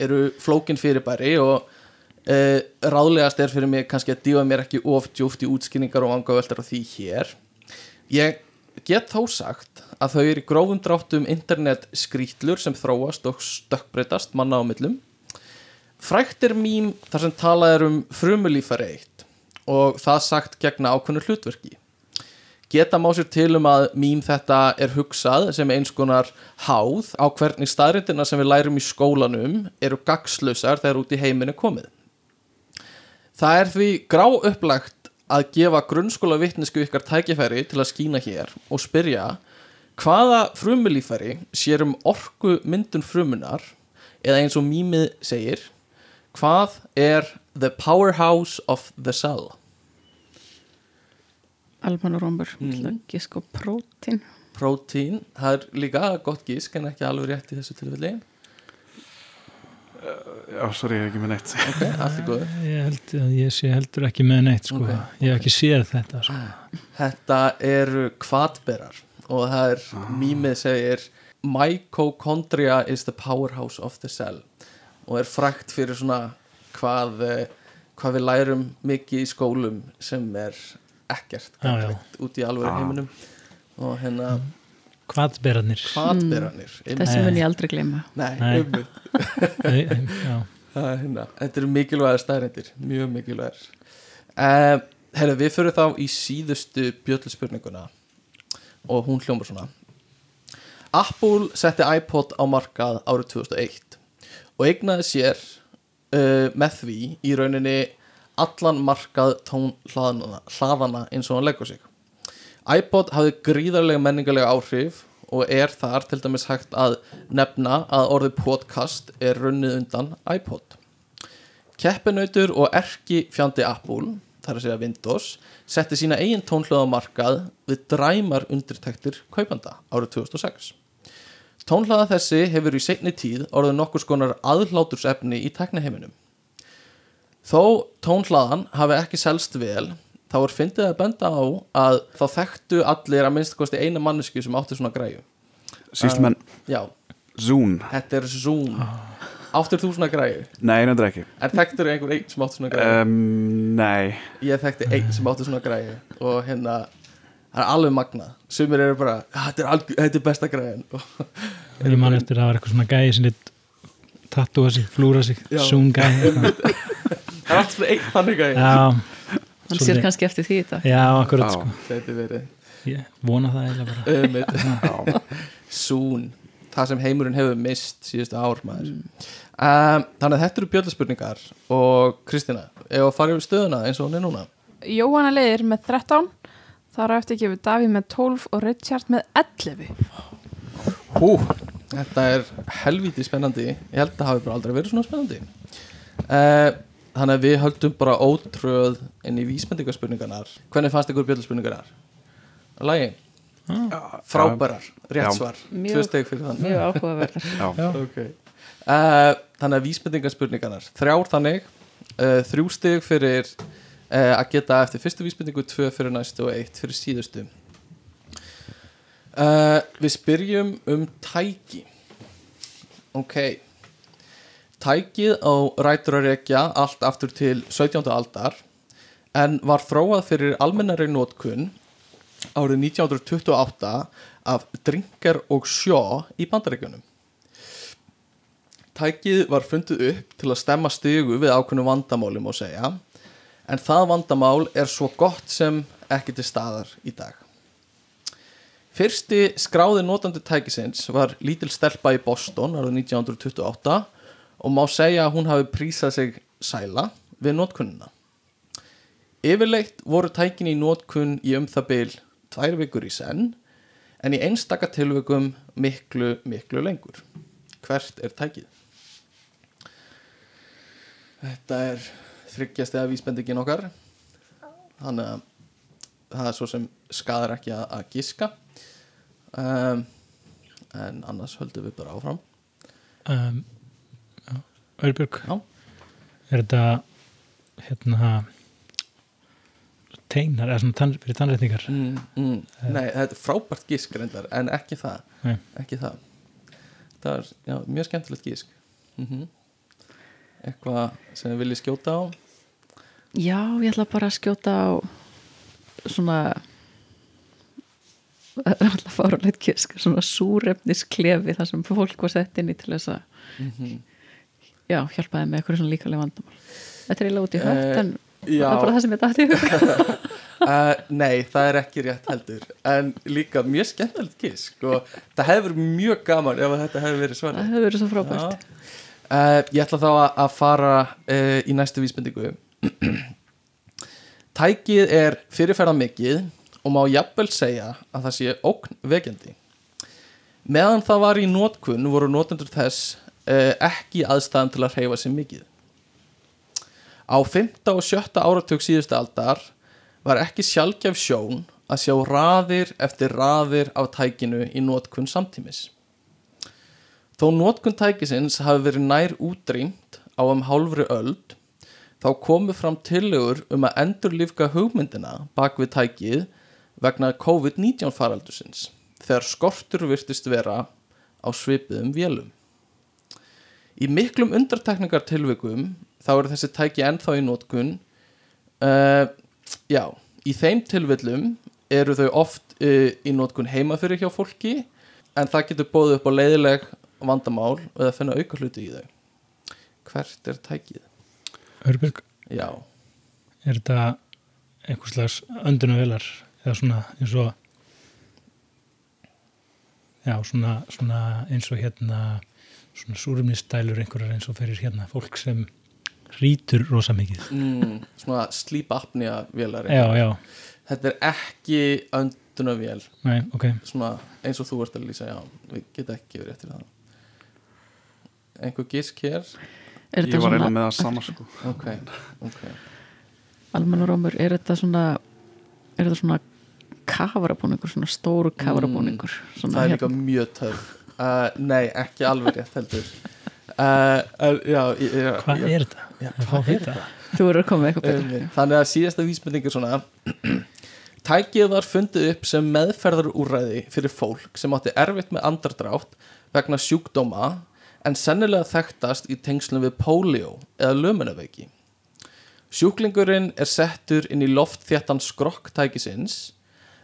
eru flókin fyrirbæri og uh, ráðlegast er fyrir mig kannski að dífa mér ekki of djúft í útskýringar og vangaveltar á því hér. Ég get þó sagt að þau eru grófum dráttum internet skrýtlur sem þróast og stökkbreytast manna á millum. Frækt er mím þar sem talað er um frumulífari eitt og það sagt gegna ákveðnu hlutverki. Geta má sér til um að mím þetta er hugsað sem eins konar háð á hvernig staðrindina sem við lærum í skólanum eru gagslausar þegar út í heiminu komið. Það er því grá upplagt að gefa grunnskóla vittnesku ykkar tækifæri til að skína hér og spyrja hvaða frumulífari sér um orku myndun frumunar eða eins og mýmið segir hvað er the powerhouse of the cell almanurómur mm. gísk og prótín protein, það er líka gott gísk en ekki alveg rétt í þessu tilfelli Já, sorry, ég er ekki með neitt ok, allt er góð Ég held að ég sé heldur ekki með neitt sko. Ok. ég hef ekki séð þetta sko. þetta eru kvatberar og það er mýmið segir mitochondria is the powerhouse of the cell og er frækt fyrir svona hvað, eh, hvað við lærum mikið í skólum sem er ekkert út í alveg heiminum. Og hérna mm. þessi mun ég aldrei gleyma. Nei, Nei. um, þetta eru mikilvægar staðrindir mjög mikilvægar. Uh, Herra, við fyrir þá í síðustu bjölluspurninguna og hún hljómar svona. Apple setti iPod á markað árið 2001 og eignaði sér uh, með því í rauninni allan markað tón hlaðana, hlaðana eins og hann leggur sig iPod hafði gríðarlega menningarlega áhrif og er þar til dæmis hægt að nefna að orðið podcast er runnið undan iPod. Keppinautur og erki fjandi Apple, þar að segja Windows, setti sína eigin tónhlöðamarkað við dræmar undirtektir kaupanda árið 2006. Tónhlaða þessi hefur í seinni tíð orðið nokkur skonar aðhlátursefni í tekniheiminum. Þó tónhlaðan hafi ekki selst vel, þá er fyndið að benda á að þá þekktu allir að minnst kosti eina mannesku sem átti svona græju. Síst menn, Já, Zoom þetta er Zoom. Áttir þú svona græju? Nei, nefndir ekki En þekktur einhver einn sem átti svona græju? um, Nei, Ég þekkti einn sem átti svona græju og hérna, það er alveg magnað. Sumir eru bara, "Ah, þetta er, alg- þetta er besta græjan. ég man eftir að það var eitthvað svona gæði sem lit tattúa sig, flúra sig, sún gæði Það er allt svona einn þannig. Já, hann sér kannski eftir því þetta já, akkurat Já. sko. Þetta er verið. Ég vona það eiginlega bara. Um, Soon. Það sem heimurinn hefur mist síðustu ár maður. Um, þannig að þetta eru bjöldaspurningar og Kristina, ef að fara yfir stöðuna eins og hún er núna? Jóhanna leiðir með 13 þar eftir gefur Davíð með 12 og Richard með 11 Hú, þetta er helvítið spennandi. Ég held að það hafi bara aldrei verið svona spennandi. Uh, þannig að við höldum bara ótröð inn í vísbendingarspurningarnar hvernig fannst ykkur bjöldaspurningarnar? Lægi, frábærar rétt svar, tvö steg fyrir þann mjög áhugaverðar. Já, okay. uh, Þannig að vísbendingarspurningarnar Þrjár þannig. Uh, Þrjú stig fyrir uh, að geta eftir fyrstu vísbendingu Tvö fyrir næstu og eitt fyrir síðustu. Uh, Við spyrjum um tæki. Ok Tækið á rætur að rekja allt aftur til 17. aldar en var þróað fyrir almennari nótkun árið 1928 af Drinker og Shaw í bandaríkjunum. Tækið var fundið upp til að stemma stigu við ákveðnum vandamáli má segja en það vandamál er svo gott sem ekki til staðar í dag. Fyrsti skráði notandi tækisins var lítil stelpa í Boston árið 1928 og má segja að hún hafi prísað sig sæla við notkunina. Yfirleitt voru tækin í notkun í um það byl tvær vikur í senn en í einstaka tilvökum miklu, miklu lengur. Hvert er tækið? Þetta er þryggjast eða vísbendingin okkar þannig að það er svo sem skadar ekki að, að giska um, en annars höldum við bara áfram um, Örbjörg Já. er þetta hérna teinar eða svona tann, fyrir tannrétningar mm, mm, Nei, þetta er frábært gisk reyndar en ekki það, Nei. ekki það. Það er já, mjög skemmtilegt gisk mm Eitthvað sem þið viljið skjóta á Já, ég ætla bara að skjóta á svona það er alltaf fáralegt kisk svona súrefnisklefi þar sem fólk var sett inn í til þess að Mhm. Já, hjálpaði með eitthvað svona líkalega vandamál. Þetta er eiginlega út í hött Eh, en já. það er bara það sem ég dætti uh, Nei, það er ekki rétt heldur. En líka mjög skemmtilegt gisk og það hefur mjög gaman ef þetta hefur verið Það svarið hefur verið svo frábært. Uh, ég ætla þá að, fara uh, í næstu vísbendingu. Tækið er fyrirferða mikið og má jafnvel segja að það sé ókn vekjandi. Meðan það var í nótkun voru nótendur þess ekki í aðstæðan til að hreyfa sig mikið Á 5. og 7. áratug síðustu aldar var ekki sjálfgef sjón að sjá raðir eftir raðir af tækinu í nótkun samtímis Þó notkun tækisins hafi verið nær útrýmt á um hálfri öld þá komu fram tillögur um að endurlífka hugmyndina bak við tækið vegna COVID-19 faraldusins þegar skortur virtist vera á svipiðum vélum. Í miklum undartekningartilvikum þá eru þessi tæki ennþá í notkun. Uh, já, í þeim tilvillum eru þau oft uh, í notkun heima fyrir hjá fólki en það getur bóðið upp á leiðileg vandamál eða finna auka hluti í þau. Hvert er tækið? Örbjörg, Já, er þetta einhvers slags öndunavelar eða svona eins og já, svona, svona eins og hérna svona súrumnistælur einhverjar eins og fyrir hérna fólk sem rítur rosa mikið. Mm, svona sleep apnea vélari já, já, þetta er ekki öndunavél nei, ok. Svona eins og þú ert að lýsa já, við geta ekki verið eftir það. Einhver gisk hér? Er Ég var eiginlega með það sama sko. Ok, ok. Almannarómur, er þetta svona er þetta svona kafarabúningur svona stóru kafarabúningur? Það svona er líka mjög töf uh, nei, ekki alveg rétt heldur. Uh, uh, já, já, já, hvað já, er þetta? já, hvað er þetta? þú eru að koma með eitthvað betur. Um, þannig að síðasta vísbending er svona. Tækið var fundið upp sem meðferðarúræði fyrir fólk sem átti erfitt með andardrátt vegna sjúkdóma en sennilega þekktast í tengslum við polio eða lömunaveiki. Sjúklingurinn er settur inn í loftþéttan skrokk tækisins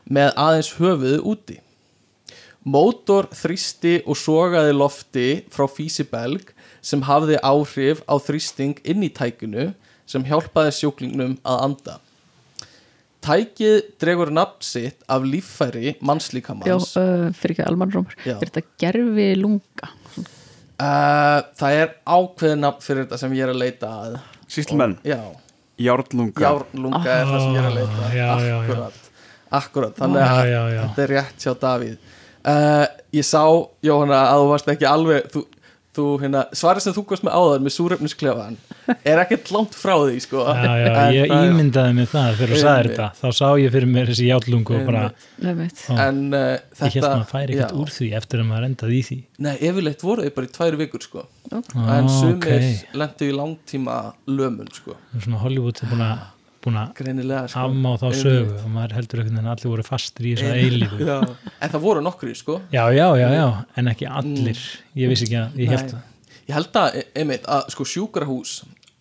með aðeins höfuðu úti Mótor þrýsti og sogaði lofti frá físibelg sem hafði áhrif á þrýsting inn í tækinu sem hjálpaði sjúklingnum að anda. Tækið dregur nafn sitt af líffæri Já, mannslíkamans. uh, fyrir ekki almannarómur Já. er þetta gerfi lunga Uh, það er ákveðið nafn fyrir þetta sem ég er að leita að. Sýslumenn, Já, járnlunga járlunga er það sem ég er að leita Ah, að. já, já, já. Akkurat. Þannig að Já, já, já. þetta er rétt hjá Davíð. Uh, ég sá, Jóhanna, að þú varst ekki alveg, þú, þú hérna, svarið sem þú komst með áður með súrefnisklefaðan er ekkert langt frá því, sko. Já, já, En ég það- ímyndaði mig það þú sagði Einmitt. þetta, þá sá ég fyrir mér þessi játlungu og bara, ó, En uh, ég þetta... held maður færi ekkert úr því eftir að maður endaði í því Nei, yfirleitt voru þið bara í tvær vikur, sko. ah, en sumir ok. lendu í langtíma lömun, sko. svona Hollywood er búin að búin að sko. afmá þá Einmitt. sögu og maður heldur einhvern veginn að allir voru fastir í þessa Einmitt. eilífu. En það voru nokkri sko. Já, já, já, já, en ekki allir. Ég vissi ekki að, ég held það. Ég held að, e- einmitt, að sko sjúkrahús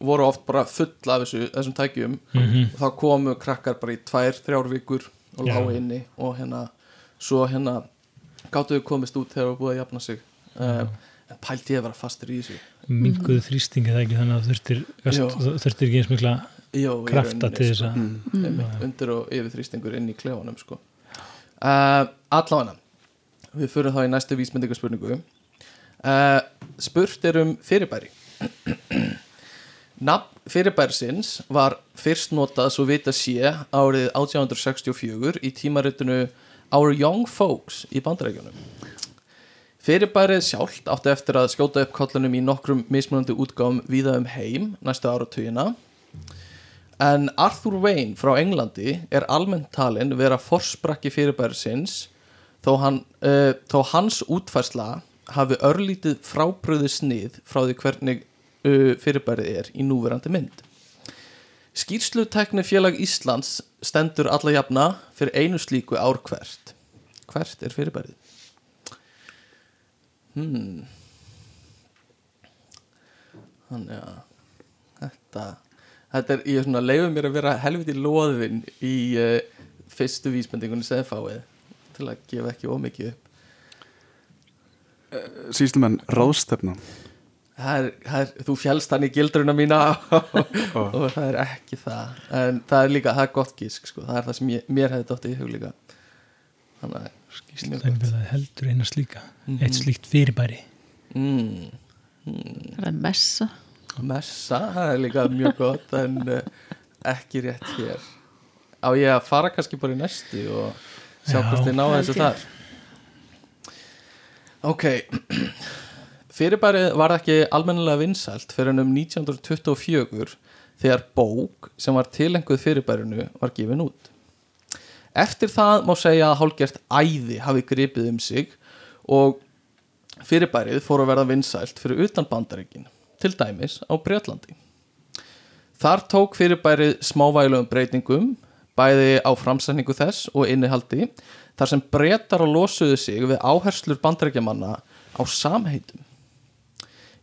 voru oft bara full af þessu, þessum tækjum. Mm og þá komu krakkar bara í tvær, þrjár vikur og Já. lágu inni og hérna svo hérna gáttu þau komist út þegar það búið að jafna sig. Um, en pældi ég að vera fastur í þessu. Minguðu þrýstingi það ekki þannig að þurftir, þurftir ekki eins mikla Jó, krafta til þess sko. að Mm. einmitt, undir og yfir þrýstingur inn í klefanum sko. uh, allavega við fyrir þá í næstu vísmyndingarspurningu uh, spurt er um fyrirbæri nafn fyrirbærisins var fyrst notað svo vita sé árið 1864 í tímaritinu Our Young Folks í bandarækjunum Fyrirbærið sjálft átti eftir að skjóta upp kollunum í nokkrum mismunandi útgáfum víða um heim næstu áratugina En Arthur Wayne frá Englandi er almennt talin vera forsprakki fyrirbærisins þó, hann, uh, þó hans útfærsla hafi örlítið frábröðu snið frá því hvernig uh, fyrirbærið er í núverandi mynd. Skýrslutekni félag Íslands stendur alla jafna fyrir einu slíku ár hvert. Hvert er fyrirbærið? Hmm. Þannig að þetta þetta er, ég er svona leiður mér að vera helviti loðvinn í uh, fyrstu vísbendingunni sem fáið til að gefa ekki ómikið upp. Sýslumenn ráðstefna. Það er, það er, þú fjálst hann í gildruna mína. Og það er ekki það. En það er líka, það er gott gísk sko. það er það sem ég, mér hefði dótt í hug líka. Þannig að félagi heldur eina slíka. Mhm. eitt slíkt fyrirbæri. Mm, það er messa messa, það er líka mjög gott en uh, ekki rétt hér. Á ég að fara kannski bara í næstu og sjá Já. hvort þið ná þessu þar? Ok. Fyrirbærið var ekki almennilega vinsælt fyrir um 1924 þegar bók sem var tilenguð fyrirbærinu var gefin út. Eftir það má segja að hálgert æði hafi gripið um sig og fyrirbærið fór að verða vinsælt fyrir utan bandaríkin til dæmis á Breitlandi þar tók fyrirbærið smávælugum breytingum bæði á framsækningu þess og innihaldi þar sem breytar og losuðu sig við áherslur bandaríkjamanna á samheitum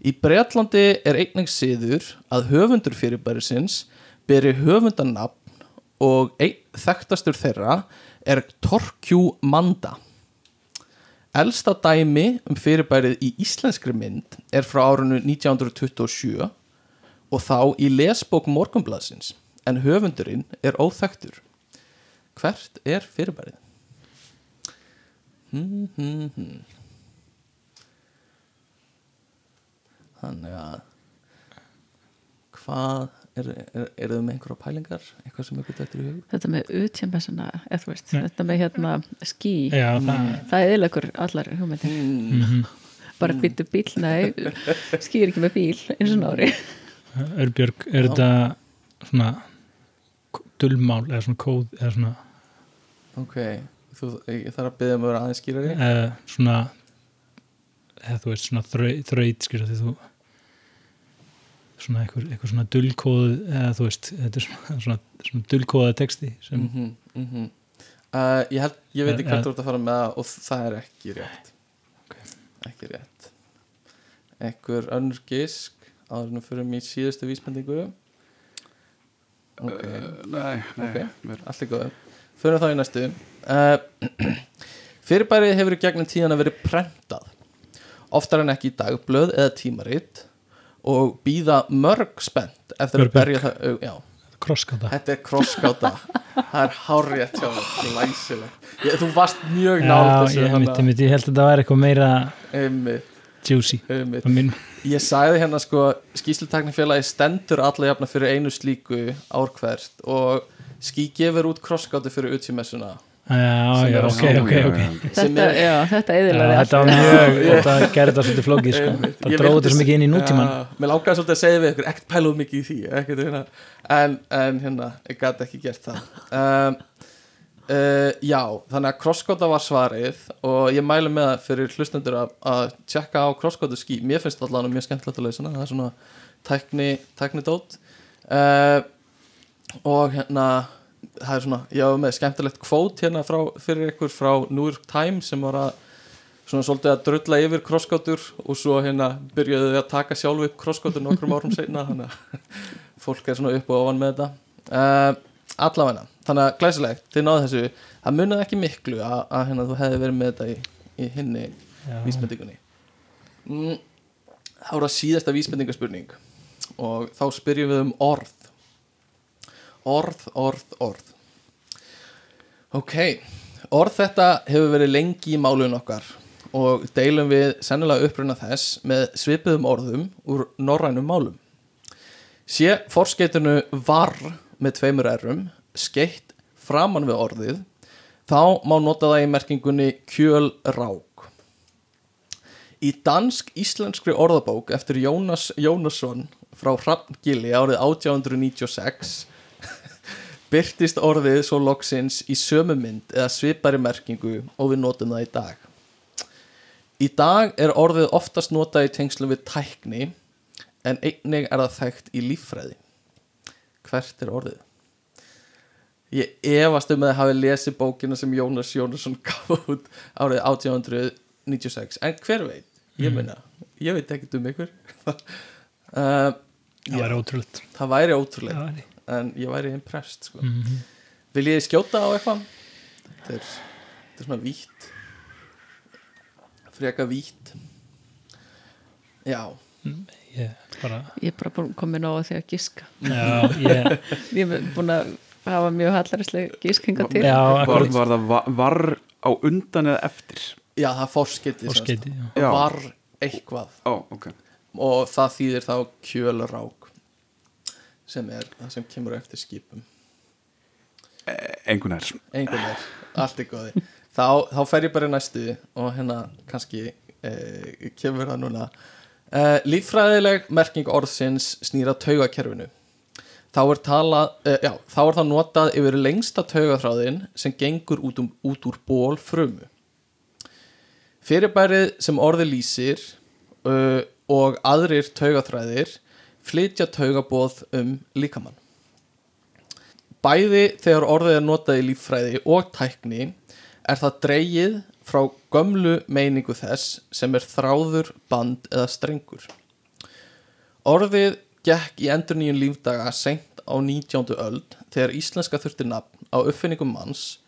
Í Breitlandi er einnig siður að höfundur fyrirbærisins beri höfundanafn og einn þekktastur þeirra er Torkjú Manda. Elsta dæmi um fyrirbærið í íslenskri mynd er frá árinu 1927 og þá í lesbók Morgunblaðsins en höfundurinn er óþekktur. Hvert er fyrirbærið? Hmm, hmm, hmm. Þannig að hvað er, er, er þau með einhverja pælingar eitthvað sem ykkur dættur í hug? þetta með utjambessana eða þú veist, Nei. þetta með hérna skí já, það, það er eðilegur allar hugmyndir Mm. mm bara býttu bíl, nei skýr ekki með bíl eins og nári Örbjörg, er þetta svona dullmál eða svona kóð eða svona, Ok, þú, ég þarf að byggja um að vera aðeins skýrari eða svona eða þú veist svona þraut, þraut skilja því þú svona eitthvað, eitthvað svona dullkóð eða þú veist, þetta er svona, svona, svona dullkóða texti sem mm -hmm, uh, Ég held, ég veit ekki Eh, hvert þú ert að fara með það og það er ekki rétt. Ekki rétt. Ekkur önnur gisk áður en við fyrir mér síðustu vísbendingu. Ok. Nei, nei Ok. mér- Allt er góð Fyrir þá í næstu. Uh, Fyrirbærið hefur í gegnum tíðan að verið prentað. Oftar en ekki í dagblöð eða tímarit og býða mörg spennt eftir að Björg, Björg. berja það au- Já, krosskata þetta er krosskáta Það er hárrétt hjá mér Læsilegt. Ég, Þú varst mjög nátt ég, mitt, ég held að þetta var eitthvað meira einmitt, juicy einmitt. Ég sagði hérna sko skýslutaknifélagi stendur alla jafna fyrir einu slíku árkvært og ský gefur út krosskátu fyrir utjumessuna Já, já, ok, ok, ok Sem þetta, já, þetta eðilaði þetta var mjög, þetta gerði þetta svolítið flókið sko. Það dróði þetta svo mikið inn í nútíman Mér langaði svolítið að segja við ykkur ekkert pæluð mikið í því ekkert, hérna, en, en hérna, ég gæti ekki gert það. Um, uh, Já, þannig að crosskóta var svarið og ég mælu með það fyrir hlustendur að, að tjekka á crosskóta skí Mér finnst allan mjög skemmtilegt að leysana það er svona tækni, tækni dót uh, og hérna það er svona, ég var með skemmtilegt kvót hérna frá, fyrir ykkur frá New York Times sem var að svona svolítið að drulla yfir krosskátur og svo hérna byrjuðu þau að taka sjálf upp krosskátur nokkrum árum seinna þannig að fólk er svona upp og ofan með þetta. Uh, allavegna, þannig að glæsilegt þið náðu þessu, það munið ekki miklu að, að hérna þú hefði verið með þetta í, í hinni Já. vísbendingunni. Mm, þá er það síðasta vísbendingaspurning og þá spyrjum við um orð orð, orð, orð. Ok orð þetta hefur verið lengi í málun okkar og deilum við sennilega uppruna þess með svipuðum orðum úr norrænum málum. Sé forskeytinu var með tveimur errum skeitt framan við orðið þá má nota það í merkingunni kjöl rák. Í dansk-íslenskri orðabók eftir Jónas Jónasson frá Hrafngili árið 1896 byrtist orðið svo loksins í sömu mynd eða svipari merkingu og við notum það í dag. Í dag er orðið oftast notað í tengslu við tækni en einnig er það þekkt í líffræði. Hvert er orðið? Ég efast um að hafi lesið bókina sem Jónas Jónasson gaf út árið 1896 en hver veit, ég meina ég veit ekkert um ykkur. Uh, það væri ótrúlega það væri væri en ég væri impressed sko. Mhm. vil ég skjóta á eitthvað? Þetta er, þetta er svona vítt. Freka vítt. Já. Ég bara Ég er bara búin komin á því að giska. Já, ég, Ég er búin að hafa mjög hallarislega giskinga til. Já, var, var það va- var á undan eða eftir? Já, það er forskiti og skeiti já. Já. var eitthvað. Ó, ok. Og það þýðir þá kjölrák sem er það sem kemur eftir skipum. Engun er einhvern veginn, allt er góði. Þá, þá fer ég bara í næstu og hérna kannski eh, kemur það núna. Eh, líffræðileg merking orðsins snýra taugakerfinu. Þá er, talað, eh, já, þá er það notað yfir lengsta taugaþráðin sem gengur út, um, út úr ból frumu. Fyrirbærið sem orði lýsir uh, og aðrir taugaþræðir flytja taugabóð um líkamann Bæði þegar orðið er notað í líffræði og tækni er það dreigið frá gömlu meiningu þess sem er þráður, band eða strengur. Orðið gekk í endur nýjun lífdaga seint á 19. öld þegar íslenska þurfti nafn á uppfinningum manns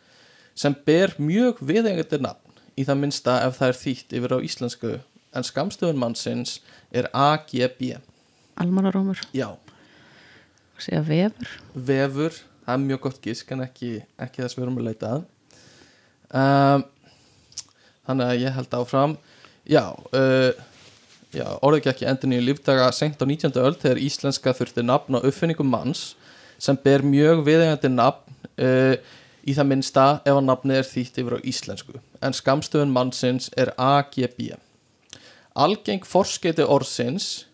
sem ber mjög viðengandi nafn í það minnsta ef það er þýtt yfir á íslensku en skamstöðun mannsins er AGB. Almanarómur, Já, segja vefur. Vefur það er mjög gott gísk en ekki, ekki þess við erum að leita að. Um, þannig að ég held áfram. Já, uh, já orðið ekki endur nýju lífdaga senkt á 19. öld þegar íslenska þurfti nafn á uppfinningum manns sem ber mjög viðegandi nafn uh, í það minnsta ef að nafnið er þýtt yfir á íslensku. En skamstöðun mannsins er AGB algeng forskeiti orðsins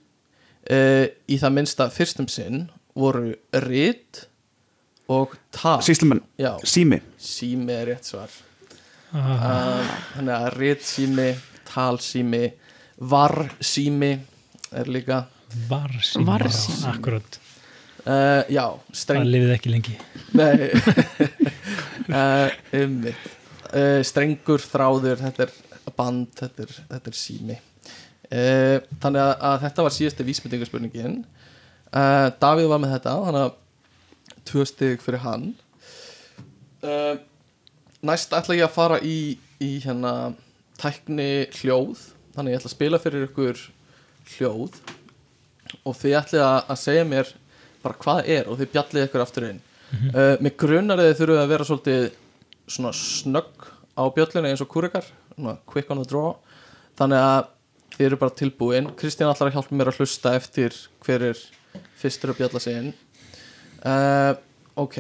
uh, í það minnsta fyrstum sinn voru rit og tal. Sýslumenn, já, sími. Sími er rétt svar. Ah, þannig að rit sími talsími varsími er líka. Varsími Varsími. akkurat, uh, já, það streng lifið ekki lengi. Nei. Uh, um, uh, strengur þráður þetta er band, þetta er, þetta er sími uh, þannig að, að þetta var síðasti vísmyndingarspurningin uh, Davíð var með þetta þannig að tvö stig fyrir hann. Uh, næst ætla ég að fara í, í hérna tækni hljóð. Þannig ég ætla að spila fyrir ykkur hljóð. Og þið ætla að, segja mér bara hvað er og þið bjallið ykkur aftur inn. Uh, með grunnar þið þurfum að vera svolítið svona snögg á bjöllinu eins og kúrikar. Quick on the draw. Þannig að þið eru bara tilbúin. Kristján ætlar að hjálpa mér að hlusta eftir hver er fyrstur að bjalla sig inn. Uh, ok.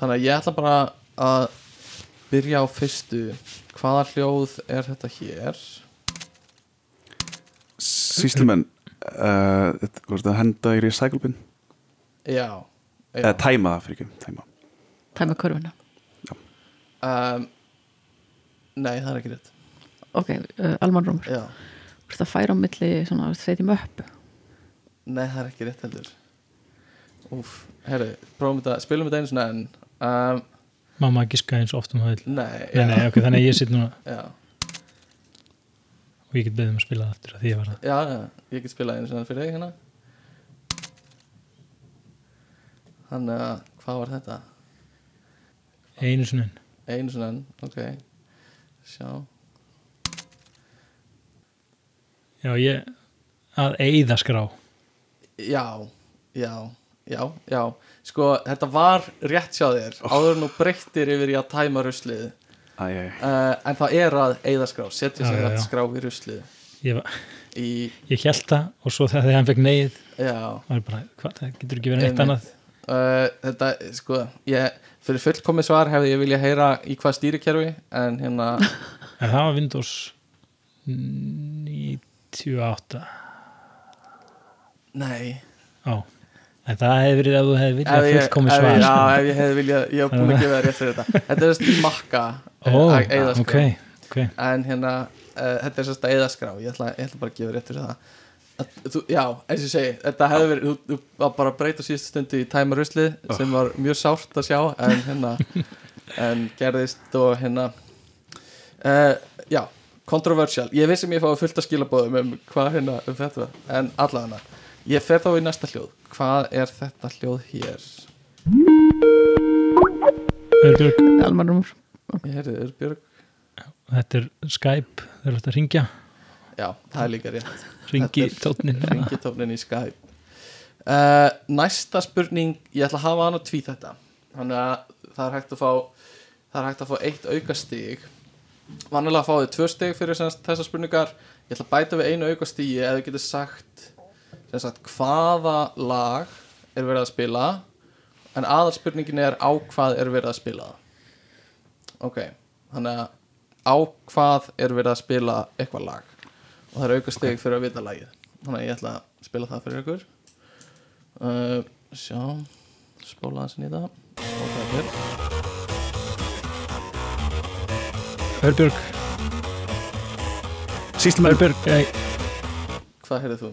Þannig að ég ætla bara að byrja á fyrstu. Hvaða hljóð er þetta hér? Sýslumenn uh, þetta- henda í recycle bin já, já. Eða tæma það fyrir ekki tæma. Það með körfuna Um, nei, það er ekki rétt. Ok, uh, almanrómur já. Þú ert að færa á milli svona þreyti möppu? Nei, það er ekki rétt heldur. Úf, herri, prófum þetta, spilum þetta einu svona enn. Um, Mamma giska eins og oft um það Nei, Nei, nei, ok, þannig að ég sitt núna. Já, og ég get beðið um að spila það aftur að því ég var það. Já, já, ég get spilað einu svona fyrir þig hérna. Þannig að, hvað var þetta? Einu enn. Einu svona ok. Sjá, Já, ég að eigða skrá. Já, já, já, já. Sko, þetta var rétt hjá þér Áður nú breyttir yfir í að tæma ruslið. Uh, En það er að eigða skrá Setja sér rétt skrá í ruslið. Ég, var- Í, ég held það og svo þegar hann fekk ég bara, hvað, það getur ekki verið neitt annað? Uh, þetta, sko, ég, fyrir fullkomi svar hefði ég vilja heyra í hvað stýrikerfi en hérna, En það var Windows 98 nei. Á En það hefði verið ef þú hefði ef viljað fullkomi svar ég, sko. já, ef ég hefði vilja ég hef búin að gefa það rétt fyrir þetta. Þetta er sérst makka Ó, eða ok, ok. En hérna, uh, þetta er sérst að eðaskrá ég ætla, ég ætla bara að gefa rétt fyrir það. Að, þú, já, eins og ég segi, þetta hefði verið þú, þú var bara að breyta á síðustu stundu í tæma ruslið sem var mjög sárt að sjá en hérna, en gerðist og hérna. Uh, já, controversial. Ég vissi mér fá fullt að skilabóðum um hvað hérna um þetta, en allavega ég fer þá í næsta hljóð. Hvað er þetta hljóð hér? Örbjörg, Almanumur ég heyrði Örbjörg, Þetta er Skype, þeir eru að ringja já, það er líka rétt. Ringi ringitofnin í Skype. Uh, næsta spurning ég ætla að hafa hann á tví þetta þannig að það er hægt að fá það er hægt að fá eitt auka stig vannilega fáið tvö stig fyrir sem sagt þessar spurningar. Ég ætla að bæta við einu auka ef þið getur sagt sagt hvaða lag er verið að spila. En aðalspurningin er á hvað er verið að spila. Ok, þannig að á hvað er verið að spila eitthvað lag. Og það er auka stig fyrir að vita lagið. Þannig að ég ætla að spila það fyrir ykkur. Uh, sjá spóla hans nýta og það. Er Örbjörg, Sýslumenn Örbjörg hvað heyrðið þú?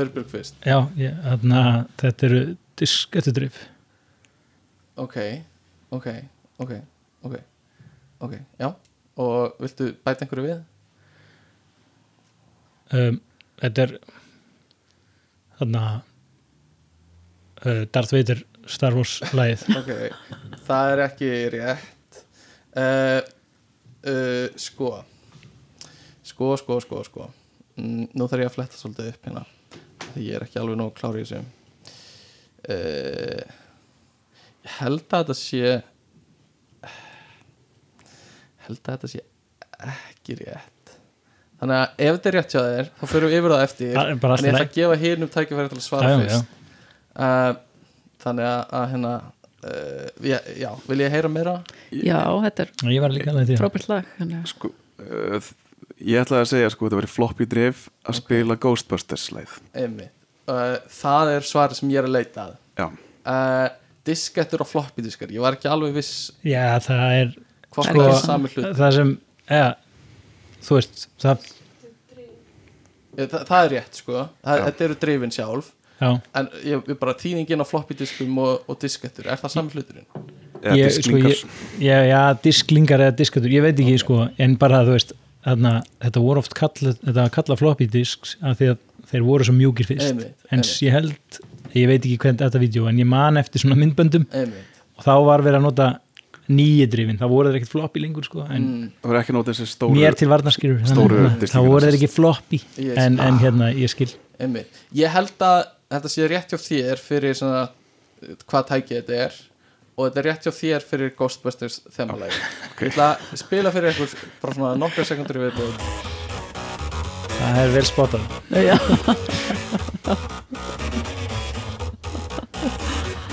Örbjörg fyrst, Já, ég, þarna, þetta eru disketudrif ok ok, ok, ok ok, já. Og viltu bæta einhverju við? um, Þetta er þarna uh, Darth Vader Star Wars lagið. Ok, það er ekki rétt. Uh, uh, sko. Sko, sko, sko, sko. Mm, nú þarf ég að fletta svolítið upp hérna því ég er ekki alveg nóg klár í þessu. Uh, ég held að þetta sé held að þetta sé ekki rétt. Þannig að ef þetta er rétt hjá þér þá fyrir við yfir það eftir. En ég ætla að gefa hinnum tækifæri til að svara fyrst. Uh, þannig að, að hérna já, já, vil ég heyra meira? Já, þetta er Ég var líka alveg því. frábært lag sko, uh, Ég ætlaði að segja sko, þetta var floppy drif að spila Ghostbusters leið uh, það er svarið sem ég er að leita að. Já, uh, diskettur og floppy diskar ég var ekki alveg viss Já, það er hvort Sko- það er sami hlut það sem ja, þú veist það, Ég, það, það er rétt sko, það, Já. þetta eru drifin sjálf já, en ég, ég bara þýningin á floppy diskum og, og diskettur, er það sami hluturinn? eða Ég- disklingar. sko, já, já, disklingar eða diskatur, ég veit ekki sko, en bara þú veist þarna, þetta voru oft kalla, þetta kalla floppy disks af því að þeir voru svo mjúkir fyrst. Einmitt, en einmitt. ég held, ég veit ekki hvernig þetta vídeo, en ég man eftir svona myndböndum. Einmitt. Og þá var verið að nota nýju drifin, þá voru þeir ekkert floppy lengur sko, en mm, Það stóru mér til varnarskýrur stóru þá voru þeir ekki floppy. Ég en, skil. en hérna, ég skil. Einmitt, ég held að þetta sé rétt hjá þér fyrir svona hvað tæki þetta er og þetta er rétt hjá þér fyrir Ghostbusters þemalægi Ok. ég ætla að spila fyrir ykkur bara svona nokkra sekundur í viðbúð það er vel spotað. Já,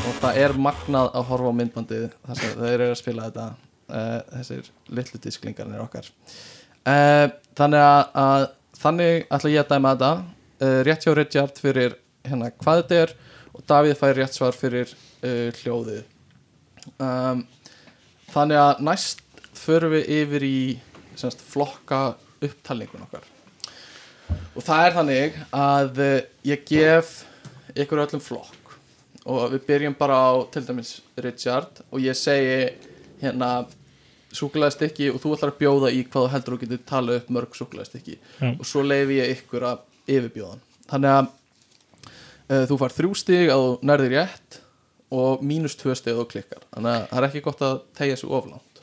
og það er magnað að horfa á myndbandið þar sem þeir eru að spila þetta uh, þessir litlu disklingarnir okkar. Uh, þannig að, að þannig ætla ég að dæma þetta uh, rétt hjá Richard fyrir hérna hvað þetta er og Davíð fær rétt svar fyrir uh, hljóðið. Um, þannig að næst förum við yfir í semst, flokka upptalningun okkar. Og það er þannig að uh, ég gef ykkur öllum flokk. Og við byrjum bara á til dæmis Richard. Og ég segi hérna súkulæðstykki og þú ætlar að bjóða í hvað þú heldur þú getur talað upp mörg súkulæðstykki Já. og svo leifi ég ykkur að yfirbjóðan þannig að þú far þrjú stig að þú nærðir rétt og mínus tvö stig að þú klikkar. Þannig að það er ekki gott að tegja sig oflánt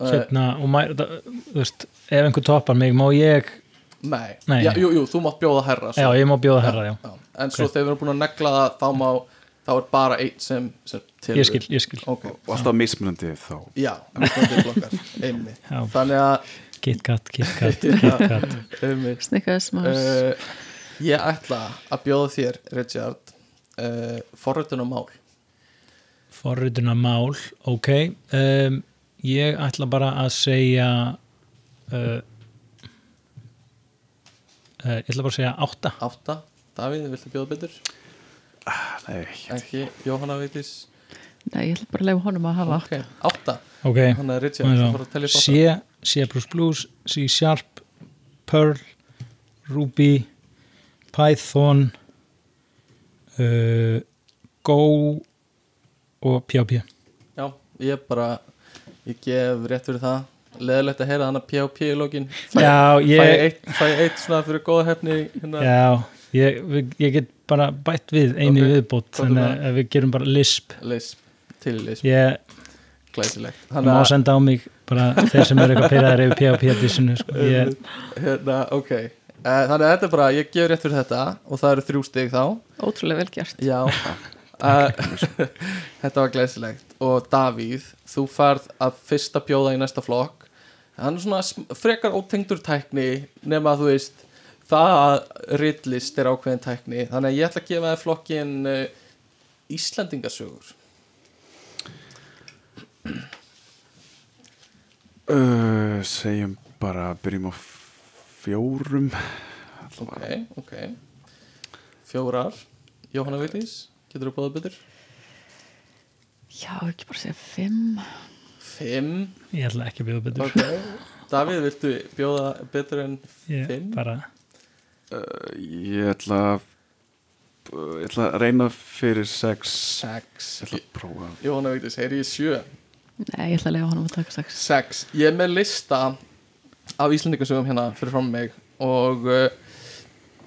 uh, Sérna, og mæ, það, þú veist, ef einhver toppar mig, má ég Nei, Nei. Já, jú, jú, þú mátt bjóða herra svo. já, ég má bjóða herra, já, Já, En svo þegar við erum búin að negla það þá má, þá er bara einn sem, sem til ég skil, ég skil. Ok, og alltaf mismunandi þá já, mismunandi blokkar einmitt, þannig að KitKat, KitKat, KitKat Snickers, Mars uh, ég ætla að bjóða þér Richard uh, forröldun og mál forrituna mál, ok. Um, ég ætla bara að segja uh, uh, ég ætla bara að segja átta. Átta, Davíð, viltu bjóða betur? nei, ekki, Jóhanna Veitis Nei, ég ætla bara að lefa honum að hafa ok, átta, ok, þannig að Richard þú fara að telja upp átta. C, C++, C Sharp Perl, Ruby Python uh, Go og PHP já, ég bara ég gef rétt fyrir það. Leðilegt að heyra þannig að P.O.P. í lokin. Fæ, ég fæ ég eitt svona fyrir góða hefni hérna, já ég, ég get bara bætt við einu Ok, viðbót þannig að við gerum bara lisp. Lisp, til lisp, ég glæsilegt. Má senda á mig bara þeir sem eru eitthvað pyrraðir yfir PHP dissinu sko. ég, hérna, ok þannig að þetta er bara, ég gef rétt fyrir þetta og það eru þrjú stig þá. Ótrúlega vel gert. Já. Uh, þetta var glæsilegt. Og Davíð, þú farð að fyrsta bjóða í næsta flokk. Hann er svona frekar ótengdur tækni nema að þú veist það að rillist er ákveðin tækni. Þannig að ég ætla að gefa þér flokkin uh, Íslandingasögur uh, segjum bara byrjum á fjórum. Ok, ok. Fjórar. Jóhanna Vigdís, getur þú bóðað betur? Já, ekki bara segja fimm. Fimm. Ég ætla ekki að bjóða betur. Ok, Davíð, viltu bjóða betur en ég, fimm? bara, uh, ég ætla að ég ætla að reyna fyrir sex. Sex. Ég ætla að prófa. Jóhanna Vigdís, heyri ég sjö. Nei, ég ætla að lefa honum að taka sex. Sex, ég er með lista af Íslandingasögum hérna fyrir fram mig og uh,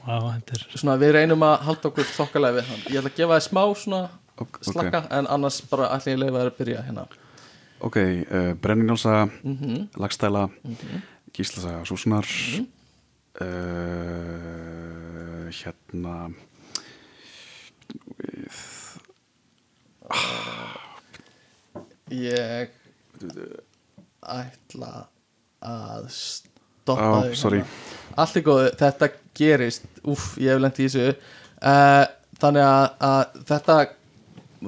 þetta er svona við reynum að halda okkur þokkalega við hann Ég ætla að gefa þér smá svona ok, slakka en annars bara að leifa þér að byrja hérna ok, uh, Brenningnálsaga mm -hmm. Lagstæla, Mhm. Gíslasaga Súsunar Mhm. uh, hérna við, Ég ætla að stoppa sorry. hérna. Allt er góð, þetta gerist Úff, ég hef lent í þessu. Uh, Þannig að, að þetta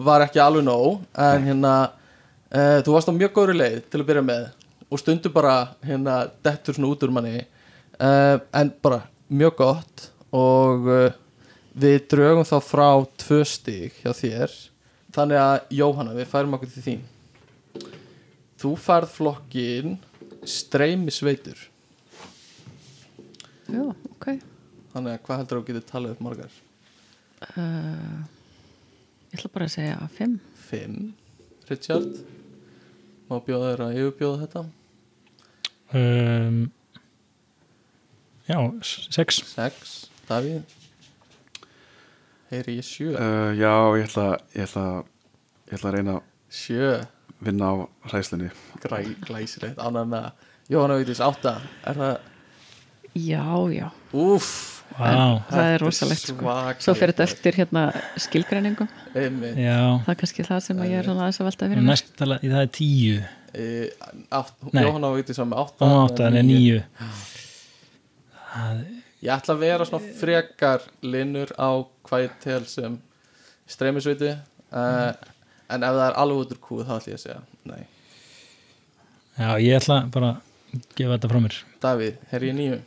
var ekki alveg nóg En hérna uh, Þú varst á mjög góðri leið til að byrja með Og stundu bara hérna Dettur svona út úr manni. Uh, En bara mjög gott Og við drögum þá frá Tvö stig hjá þér. Þannig að Jóhanna, við færum okkur til þín. Þú færð flokkin streymisveitur. Já, ok. Þannig að hvað heldur þú getur talað upp margar? uh, Ég ætla bara að segja fimm. Fimm. Richard Má bjóða þér að yfirbjóða þetta? Um, já, s- sex. Sex. Davíð? Heyri ég sjö? Uh, já, ég ætla, ég ætla ég ætla að reyna að Sjö vinna á hræslinni Græ, Glæsilegt. Ánægð með það Jóhanna Vítis átta. Er það Já, já, Úff. Vá. það er rosalegt sko. Svo fyrir þetta eftir hérna já, Það er kannski það sem að ég er svona aðeins að velta fyrir mér. næst tala, það er tíu. E, átt. Jóhanna Vítis var með átta og átta, það er níu. Ég ætla að vera svona frekar linnur á hvað ég tel sem streymisveiti uh, en ef það er alveg út úr kúð þá ætla ég að segja nei. já, ég ætla bara að gefa þetta frá mér. Davíð, er ég nýju?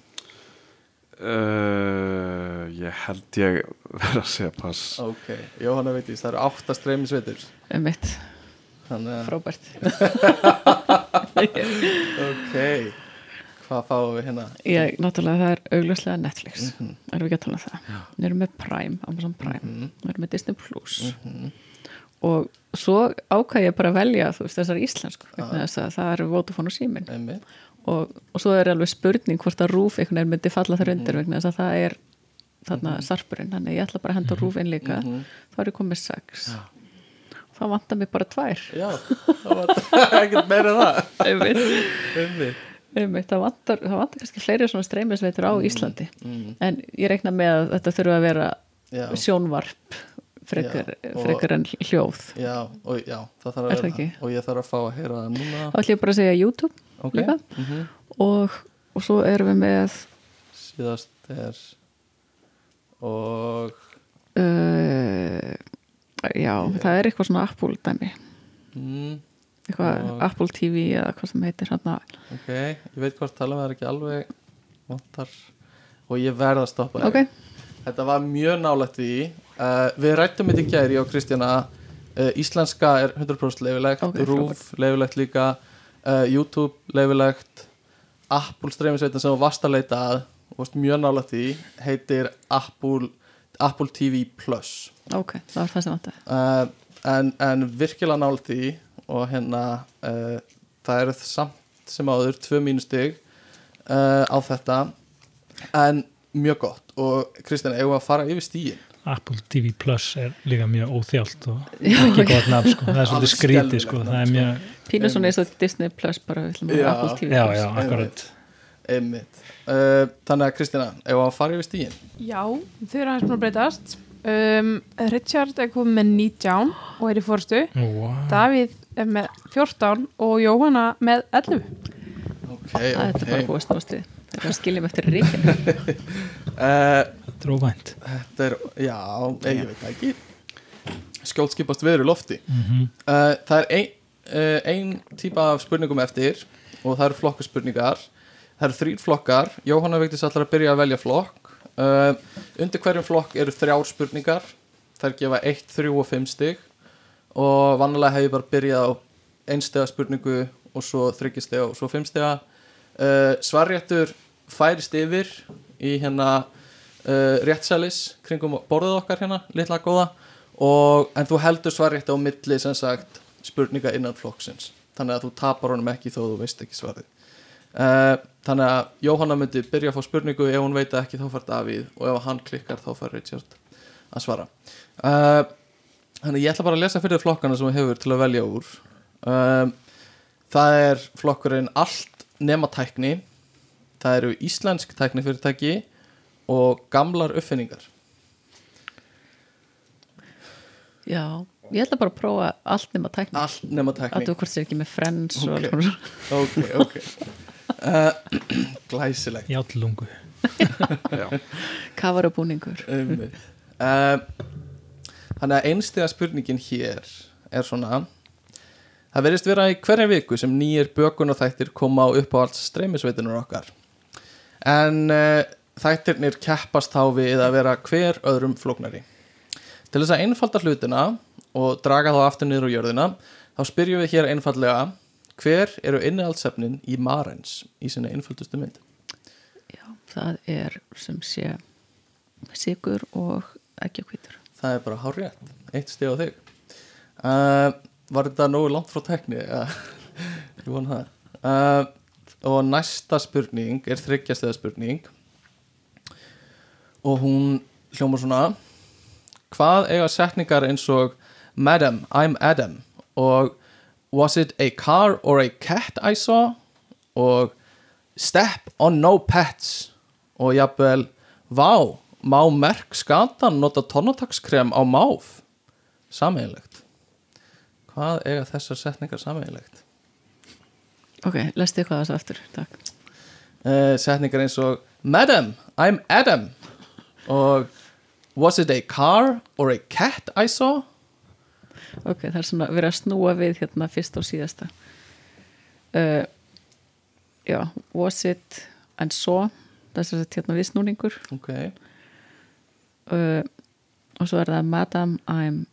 uh, ég held ég verða að segja pass. Ok, Jóhanna veitist, það eru átta streymisveitur um mitt, frábært. Ok hvað fáum við hérna? Ég, náttúrulega það er augljóslega Netflix. Mhm. erum við ekki að tala um það? Við erum með Prime, Amazon Prime. Mhm. við erum með Disney Plus. Og svo ákvað ég bara að velja veist þessar íslensku vegna þess að það eru Vodafone og Símin og, og svo er alveg spurning hvort að rúf einhvern veginn myndi falla þar Mhm. undir vegna þess að það er þarna sarpurinn, þannig ég ætla bara að henda rúf inn líka, Mhm. þá er ég komið sex. Þá vantar mér bara tvær. Já, það var ekkert meira það. Einmitt, Einmitt. Það vantar það vantar kannski fleiri svona streymisveitur á Íslandi. Mm, en ég reikna með að þetta þurfa að vera Já, sjónvarp frekar, Já, og- frekar en hljóð já, og já, Er vera? Og ég þarf að fá að heyra það núna þá ætlum ég bara að segja YouTube Ok, líka. mhm. og, og svo erum við með síðast er Og uh, já, það er eitthvað svona Apple dæmi mm, eitthvað Apple TV eða hvað sem heitir hérna Ok, ég veit hvort tala það er ekki alveg vantar Og ég verð að stoppa þig. ok, Þetta var mjög nálægt því uh, Við rættum þetta í gæri og Kristjana uh, Íslenska er 100% leifilegt Ok, Rúf leifilegt líka uh, YouTube leifilegt Apple streymisveitin sem þú varst að leita að og varst mjög nálægt því heitir Apple, Apple TV Plus. Ok, það var það sem uh, en, en virkilega nálægt því og hérna það eru samt sem áður tvö mínustig á þetta en mjög gott. Og Kristján, eigum við að fara yfir stíin Apple TV Plus er líka mjög óþjált og Já, ekki gott nafn sko. það er svolítið skrítið sko. það er nafn, mjög, Pínu svona eins og Disney Plus bara við ætlum að Já. Apple TV já, Plus. já, akkurat. Einmitt. Uh, þannig að Kristjana, eigum við að fara yfir stíin Já, þau eru aðeins búin að breytast. Um, Richard er komið með 19 og er í fórstu wow. Davíð er með 14 og Jóhanna með 11 ok, Það er ok bara búið stóðstu þegar við skiljum eftir ríkinu. Uh, þetta er óvænt. Þetta er, já, ég veit það ekki. Skjótskipast veður í lofti. Mm Uh, það er ein, uh, ein típa af spurningum eftir og það eru flokkaspurningar. Það eru þrýr flokkar. Jóhanna Vigdís ætlar að byrja að velja flokk. Uh, undir hverjum flokk eru þrjár spurningar. Þær gefa 1, 3 og 5 stig. Og vanlega hef ég bara byrjað á einstega spurningu og svo þryggjastega og svo 5 stega uh, svarréttur færist yfir í hérna uh, réttsælis kringum borðið okkar hérna, litla góða. Og, en þú heldur svarrétti á milli sem sagt spurninga innan flokksins. Þannig að þú tapar honum ekki þó þú veist ekki svarið. Uh, þannig að Jóhanna myndi byrja að fá spurningu ef hún veit ekki þá fær Davíð og ef hann klikkar þá fær Richard að svara. Uh, þannig ég ætla bara að lesa fyrir flokkana sem þú hefur til að velja úr. Um, það er flokkurinn allt nema tækni. Það eru íslensk tæknifyrirtæki og gamlar uppfinningar? Já, ég ætla bara að prófa allt nema tækni. Allt nema tækni. Að þú hvort sér ekki með friends og Ok. ok, ok. Uh, glæsilegt. Játlungu kafarabúningur. Einmitt. uh, þannig að einstiga spurningin hér er svona það verðist vera í hverja viku sem nýjir bökun og þættir koma á upp á alls streymisveitinur okkar. En uh, þættirnir keppast þá við að vera hver öðrum flóknari. Til þess að einfalda hlutina og draga þá aftur niður á jörðina þá spyrjum við hér einfallega hver eru innihaldsefnin í Marens í sinni einföldustu mynd? Já, það er sem sé sigur og ekki hvítur Það er bara hár rétt, eitt stig á þig. Uh, Var þetta nógu langt frá tekni? Ja. Ég vona það. Uh, Og næsta spurning er þryggjastega spurning Og hún hljómar svona Hvað eiga setningar eins og Madam, I'm Adam? Og Was it a car or a cat I saw? Og Step on no pets? Og jafnvel Vá, má merk skatan nota tónatakskrem á máf sameiginlegt. Hvað eiga þessar setningar sameiginlegt? Ok, lestu eitthvað þessu aftur, takk. Uh, setningar eins og Madam, I'm Adam og Was it a car or a cat I saw? Ok, það er svona verið að snúa við hérna fyrst og síðasta. Uh, Já, was it and so það er að hérna viðsnúningur. Ok, uh, og svo er það Madam, I'm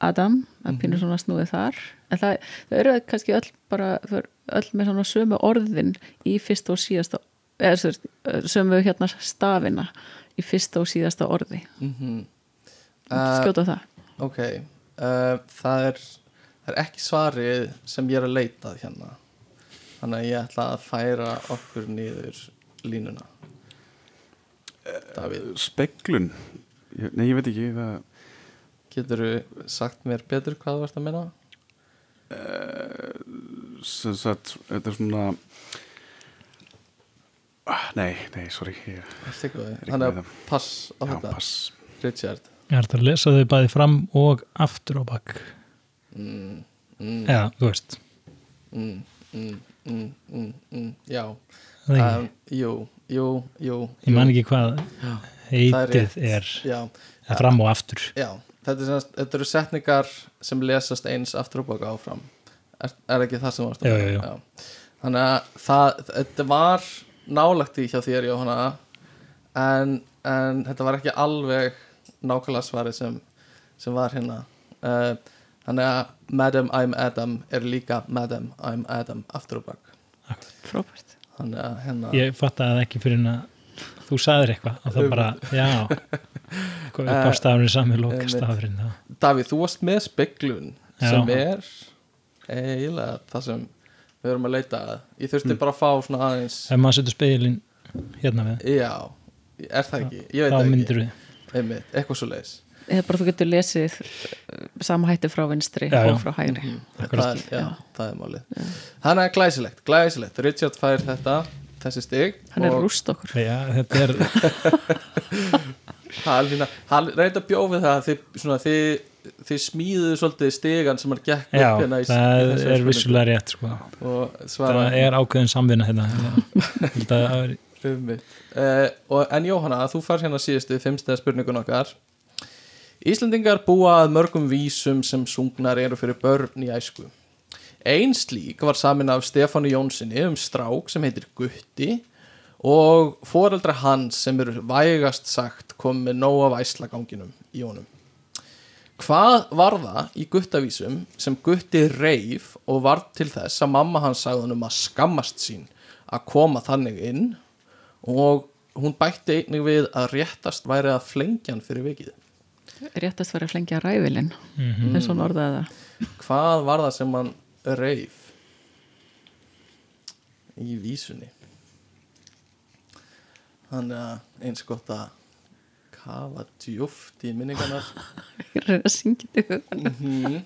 Adam. Það er pínur svona snúið þar. En það, það eru kannski öll bara öll með svona sömu orðin í fyrst og síðasta eða veist, sömu hérna stafina í fyrsta og síðasta orði. Mm uh, skjóta það? Ok, uh, það, er, það er ekki svarið sem ég er að leita hérna. Þannig að ég ætla að færa okkur niður línuna. Davíð, Speglun? Ég- Nei, ég veit ekki það, getur sagt mér betur hvað þú ert að meina? sem sagt, Þetta er svona Nei, nei, sorry Þannig að pass á Já, þetta pass. Richard. Ég ætla að lesa þau bæði fram og aftur á bakk mm, mm, eða, þú veist. Mm, mm, mm, mm, mm, Já. Um, Jú, jú, jú ég man ekki hvað er heitið er, Já, er fram og aftur. Já. Þetta, er semast, þetta eru setningar sem lesast eins aftur og baka áfram. Er, er ekki það sem varst að jú, jú. Já. Þannig að það, þetta var nálagt í hjá þér Jóhanna en, en þetta var ekki alveg nákvæmlega svarið sem, sem var hérna. Uh, Þannig að Madam I'm Adam er líka Madam I'm Adam aftur og bak. Frábært. Hérna ég fatt að ekki fyrir að þú sagðir eitthvað og það bara, já. Upp á stafurinn sami lók einmitt. stafurinn já. Davíð, þú varst með speglun sem er eiginlega það sem við erum að leita að ég þurfti Mm. bara að fá svona aðeins ef maður setur speilin hérna við. Já, er það ekki? Ég veit þá það ekki, við Einmitt, eitthvað svo leis eða bara þú getur lesið uh, sama hætti frá vinstri Já, já. og frá hægri. Það, Akkurat. er- já, Já. það er málið. Þannig að glæsilegt, glæsilegt. Richard fær þetta, þessi stig hann er og rúst okkur. Já, þetta er, hann, hérna, hann reynda að bjófi það að þið, svona, þið, þið smíðuðu svolítið stigan sem hann gekk já, upp hérna í, það í er vissulega rétt sko. það er ákveðin samvinna hérna það er. Uh, og, en Jóhanna, þú fær hérna síðustu fimmstæða spurningun okkar Íslendingar búa að mörgum vísum sem sungnar eru fyrir börn í æsku Ein slík var samin af Stefánu Jónssoni um strák sem heitir Gutti og foreldra hans sem eru vægast sagt komið með nóg af æslaganginum í honum Hvað var það í guttavísum sem Gutti reif og var til þess að mamma hans sagði hann um að skammast sín að koma þannig inn og hún bætti einnig við að réttast væri að flengja hann fyrir vikið. réttast var að flengja ræfilinn Mhm. eins og hann orðaði það Hvað var það sem hann reif í vísunni? Þannig að eins gott að kafa djúft í minningarnar. ég reyna að syngja huganum. Mhm.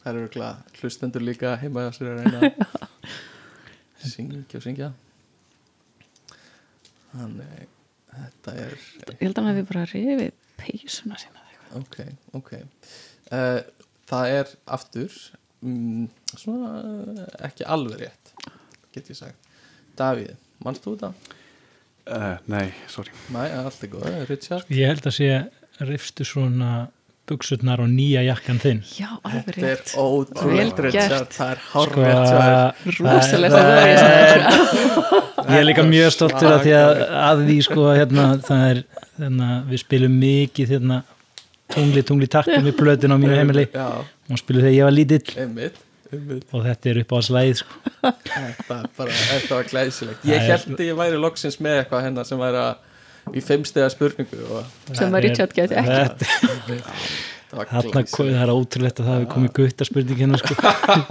Það eru glæð hlustendur líka heima hjá sér að reyna að syngja og syngja Þannig þetta er ég held að hefði bara rifið peysuna sína ok, ok uh, Það er aftur mm, svona uh, ekki alveg rétt get ég sagt Davíð, mannst þú þetta? uh, Nei, sorry. Næ, allt er góð, Richard. Ég held að sé rifstu svona buksurnar og nýja jakkan þinn. Já, alveg Þetta er rétt. Vel Richard, það er það- það er ég ég er líka mjög stoltur að því að, að því sko hérna, það er hérna, við spilum mikið hérna, tungli, tungli taktum við plötin á mínu heimili. Og spilum þegar ég var lítill. Einmitt og þetta er upp á að slæð sko. Þetta, bara, þetta var glæsilegt. Ég held að ég væri loksins með eitthvað hennar sem væri að í fimmstega spurningu og sem að Richard geti ekki. Þarna það er ótrúlegt að það hefur komið gutta spurning hérna sko.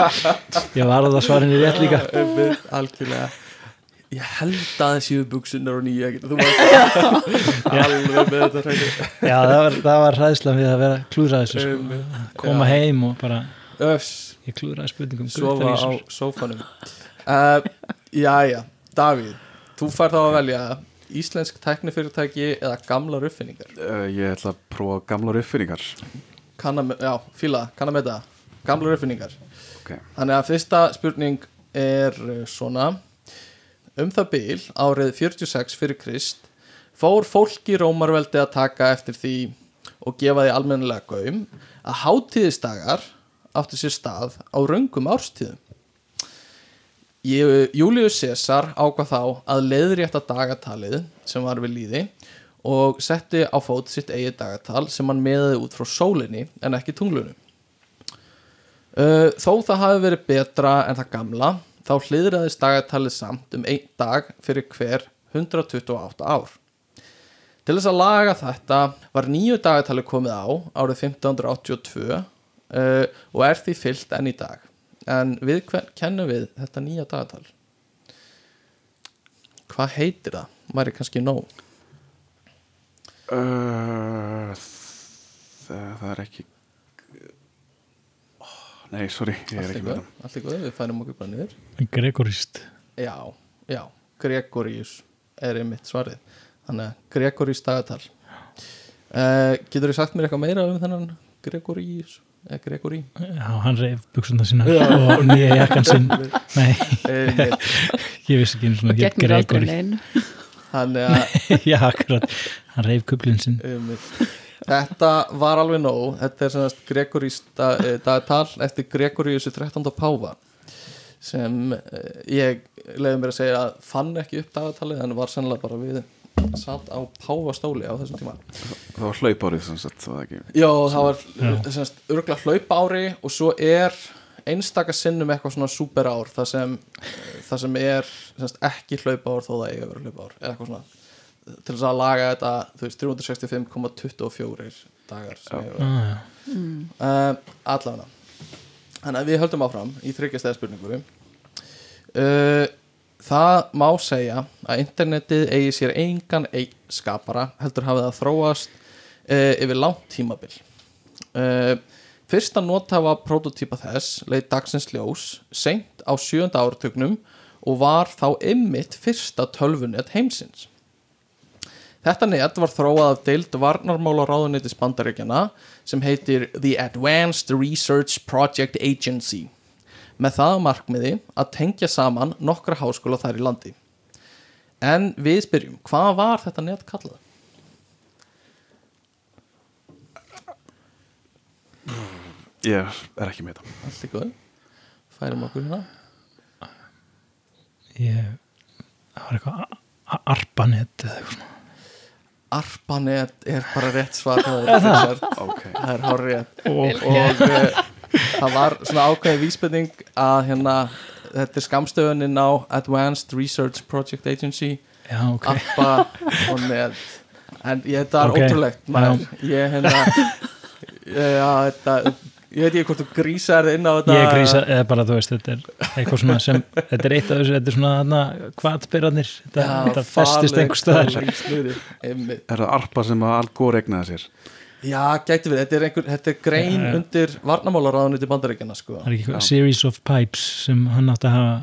ég var að það svarinni rétt líka. Algjörlega. Ég held að það séu buksunar og nýja Þú var alveg með þetta já, það var, það var hræðsla við að vera klúðra þessu sko. Koma Já. heim og bara Öss, ég klúðraði spurningum sofa á sófanum. Uh, Jæja, Davíð Þú fær þá að velja Íslensk tæknifyrirtæki eða gamlar uppfinningar. Uh, Ég ætla að prófa gamlar uppfinningar. Kann að, já, fíla, kann að með það. Gamlar uppfinningar. Ok. þannig að fyrsta spurning er uh, svona. Um það bil árið 46 fyrir Krist fór fólk í Rómarveldi að taka eftir því og gefa því almennilega gaum að hátíðisdagar áttu sér stað á röngum árstíðum Július Caesar ákvað þá að leiðrétta dagatalið sem var við líði og setti á fót sitt eigið dagatal sem hann meðaði út frá sólinni en ekki tunglunum. Þó það hafi verið betra en það gamla þá hliðraðist dagatalið samt um einn dag fyrir hver 128 ár. Til þess að laga þetta var nýju dagatalið komið á árið 1582 uh, og er því fyllt enn í dag. En við hvern kennum við þetta nýja dagatal? Hvað heitir það? Væri kannski nóg. Uh, það, það er ekki oh, Nei, sorry, er Allt í ekki góð, við færum okkur bara niður. Gregorist Já, já, Gregorius er einmitt svarið Þannig að Gregorius dagatal uh, Getur þið sagt mér eitthvað meira um þennan Gregorius eða Gregorí Já, hann reyf buksuna sína og nýja jakkan sinn. Nei, Einmitt. ég vissi ekki aldrei Gregori neinu. Þannig að Já, akkurat, hann reyf kublin sinn. Þetta var alveg nóg. Þetta er svona Gregorís da, eh, dagatal eftir Gregoriusu 13. páfa sem eh, ég leiði mér að segja að fann ekki upp dagatalið en var sennilega bara við satt á páfastóli á þessum tíma. Það var hlaupárið sem sagt, Já, það var Já. semst, örgulega hlaupa ári og svo er einstaka sinnum eitthvað svona super ár það sem, það sem er semst, ekki hlaupa ár þó það eiga að vera hlaupa ár eða eitthvað svona til þess að laga þetta þú veist 365,24 dagar ah, já. uh, allavega. Þannig að við höldum áfram í þryggjastæða spurningu. Uh, það má segja að internetið eigi sér engan einn skapara heldur hafið að þróast uh, yfir langt tímabil. Uh, fyrsta nothafa prototýpa þess leið dagsins ljós seint á sjönda áratugnum og var þá ymmit fyrsta tölvunet heimsins. Þetta net var þróað af deild varnarmála ráðunitis bandaríkjana sem heitir The Advanced Research Project Agency með það að markmiði að tengja saman nokkra háskóla þær í landi. En við spyrjum, hvað var þetta net kallað? Ég er ekki með það Allt í góð. Færum okkur hérna. Ég, það var eitthvað arpanet eða eitthvað svona Arpanet er bara rétt svar hjá þér, Richard. Ok, það er hár rétt og og uh, það var svona ákveðin vísbending að hérna þetta er skamstöfunin á Advanced Research Project Agency já, ok. Appa og net. En ég, þetta er Ok, ótrúlegt maður. ég hérna já, þetta, ég veit ekki hvort þú grísar inn á þetta. Ég grísa, eða bara þú veist, þetta er eitthvað svona sem, þetta er eitt af þessu, þetta er svona þarna hvatbyrðanir, þetta, þetta festist einhver staðar. er það arpa sem að Al Gore egnaði sér já, gæti við, þetta er, einhver, þetta er grein já. undir varnamálaráðunni til bandaríkjana sko. Það er ekki eitthvað, series of pipes sem hann átti að hafa,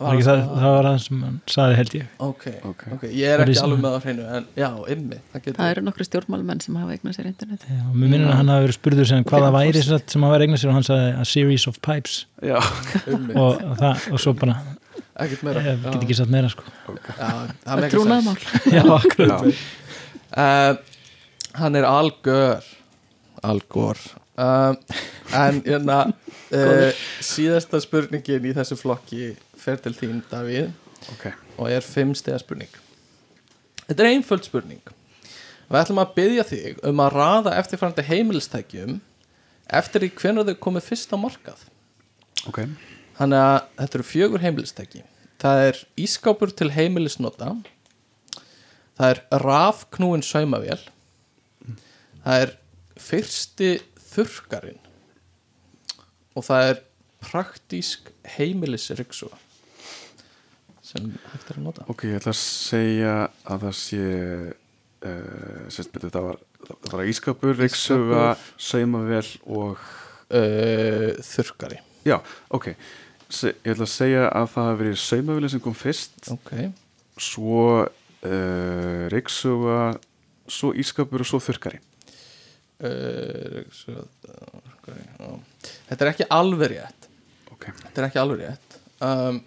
var ekki það, það var það sem hann saði held ég. ok, Ok. ok, ég er Það ekki sem- alveg með það hreinu en já, ymmi, það getur Það eru nokkru stjórnmálmenn sem hafa eignað sér internet. Já, mér minnir að hann hafi verið spurður sem hvað það væri sem, sagt sem hann var eignast sér og hann saði a series of pipes. Já, ymmi, og, og, það, og svo bara, ekkert meira. Ég get ekki satt meira sko. já, það Það er er trúnaðmál Já, akkurat. já, uh, hann er algör algor uh, en hérna uh, síðasta spurningin í þessu flokki fer til þín Davíð. Ok. Og er fimm stega spurning. Þetta er einföld spurning. Við ætlum að byggja þig um að raða eftirfærandi heimilistækjum eftir því hvenær þau komið fyrst á markað. Ok, Þannig að þetta eru fjögur heimilistæki. Það er ískápur til heimilisnota. Það er rafknúin saumavél Það er fyrsti þurrkarinn. Og það er praktísk heimilisryksuga sem hægt er að nota. Ok, ég ætla að segja að það sé uh, sérst betur, það var, það var ískapur, reyksuga, saumavél og uh, Þurrkari. Já, ok. Se, Ég ætla að segja að það hafi verið saumavélin sem kom fyrst. Ok, svo uh, reyksuga svo ískapur og svo þurrkari uh, ryksuga, þurrkari, já. Þetta er ekki alveg rétt. Ok, Þetta er ekki alveg rétt. Um,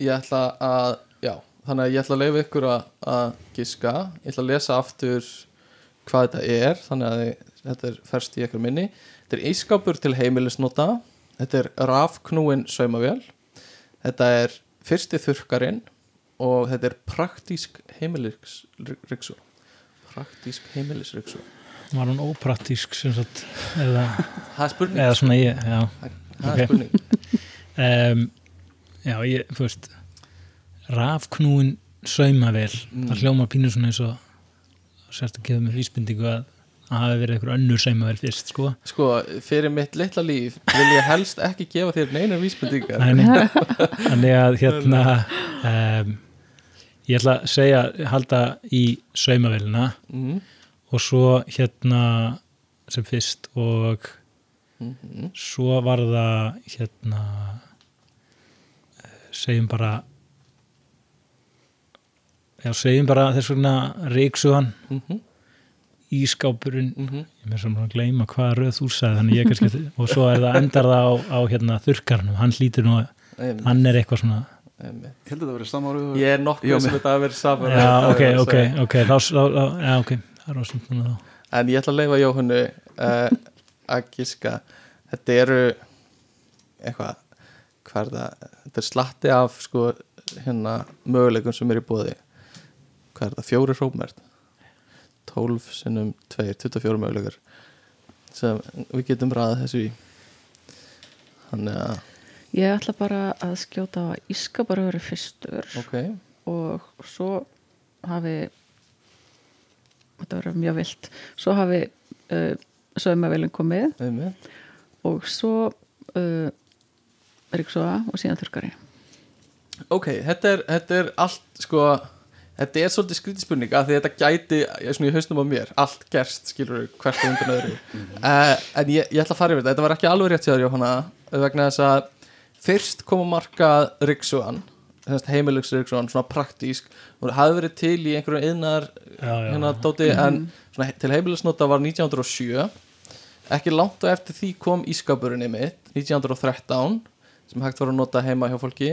Ég ætla að Já, þannig að ég ætla að leifa ykkur að, giska. Ég ætla að lesa aftur hvað þetta er Þannig að þetta er ferst í ykkur minni. Þetta er ískápur til heimilisnota. Þetta er rafknúin saumavél. Þetta er fyrsti þurrkarinn Og þetta er praktísk heimilisryksu Praktísk heimilisryksu Var hún ópraktísk sem sagt, eða, eða svona ég, já. Það ok. spurning Um, já, ég, þú veist rafknúin saumavél Mm. það hljóma pínu svona eins og sérst að gefa mér vísbendingu að það hafi verið einhver önnur saumavél fyrst sko. Sko, fyrir mitt litla líf vil ég helst ekki gefa þér neina vísbendingar Nei, þannig að hérna um, ég ætla að segja halda í saumavélina mm. Og svo hérna sem fyrst og Mm svo var það hérna eh, segjum bara já segjum bara þess vegna reyksugan. -hmm. ískápurinn Mm -hmm. ég með saman að gleyma hvaða röð þú sagði þannig ég kannski og svo er það endar það á, á hérna þurrkarnum, hann hlýtur nú að hann er eitthvað svona. Ég held að það verið samáru Ég er nokkuð sem mér- þetta að vera saman já ok, ok, ok þá, þá, þá, já ok, það er ásum þá. En ég ætla að leifa Jóhannu uh, að gíska Þetta eru eitthvað hvað er það, þetta er slatti af sko hérna möguleikum sem er í er það, fjóri hrópmert 12 sinnum 2, 24 möguleikar sem við getum ræðað þessu í. Þannig að Ég ætla bara að skjóta á að Íska bara verið fyrstur ok, og svo hafi þetta verið mjög vilt. Svo hafi uh, saumavelin komið. Einmitt og svo uh, Ríksoa og síðan þurkari Ok, þetta er, þetta er allt sko, þetta er svolítið skrítið spurning að þetta gæti, ég svona í hausnum á mér allt gerst, skilur hvert og undan öðru. Uh, en ég, ég ætla að fara yfir þetta. Þetta var ekki alveg rétt sér Jóhanna vegna þess að fyrst kom að marka Ríksuan, heimilugs Ríksuan, svona praktísk og það hafði verið til í einhverju já, hérna dóti en svona, til heimilisnota var 1907 ekki langt og eftir því kom ískapurinn mitt 1913 sem hægt var að nota heima hjá fólki.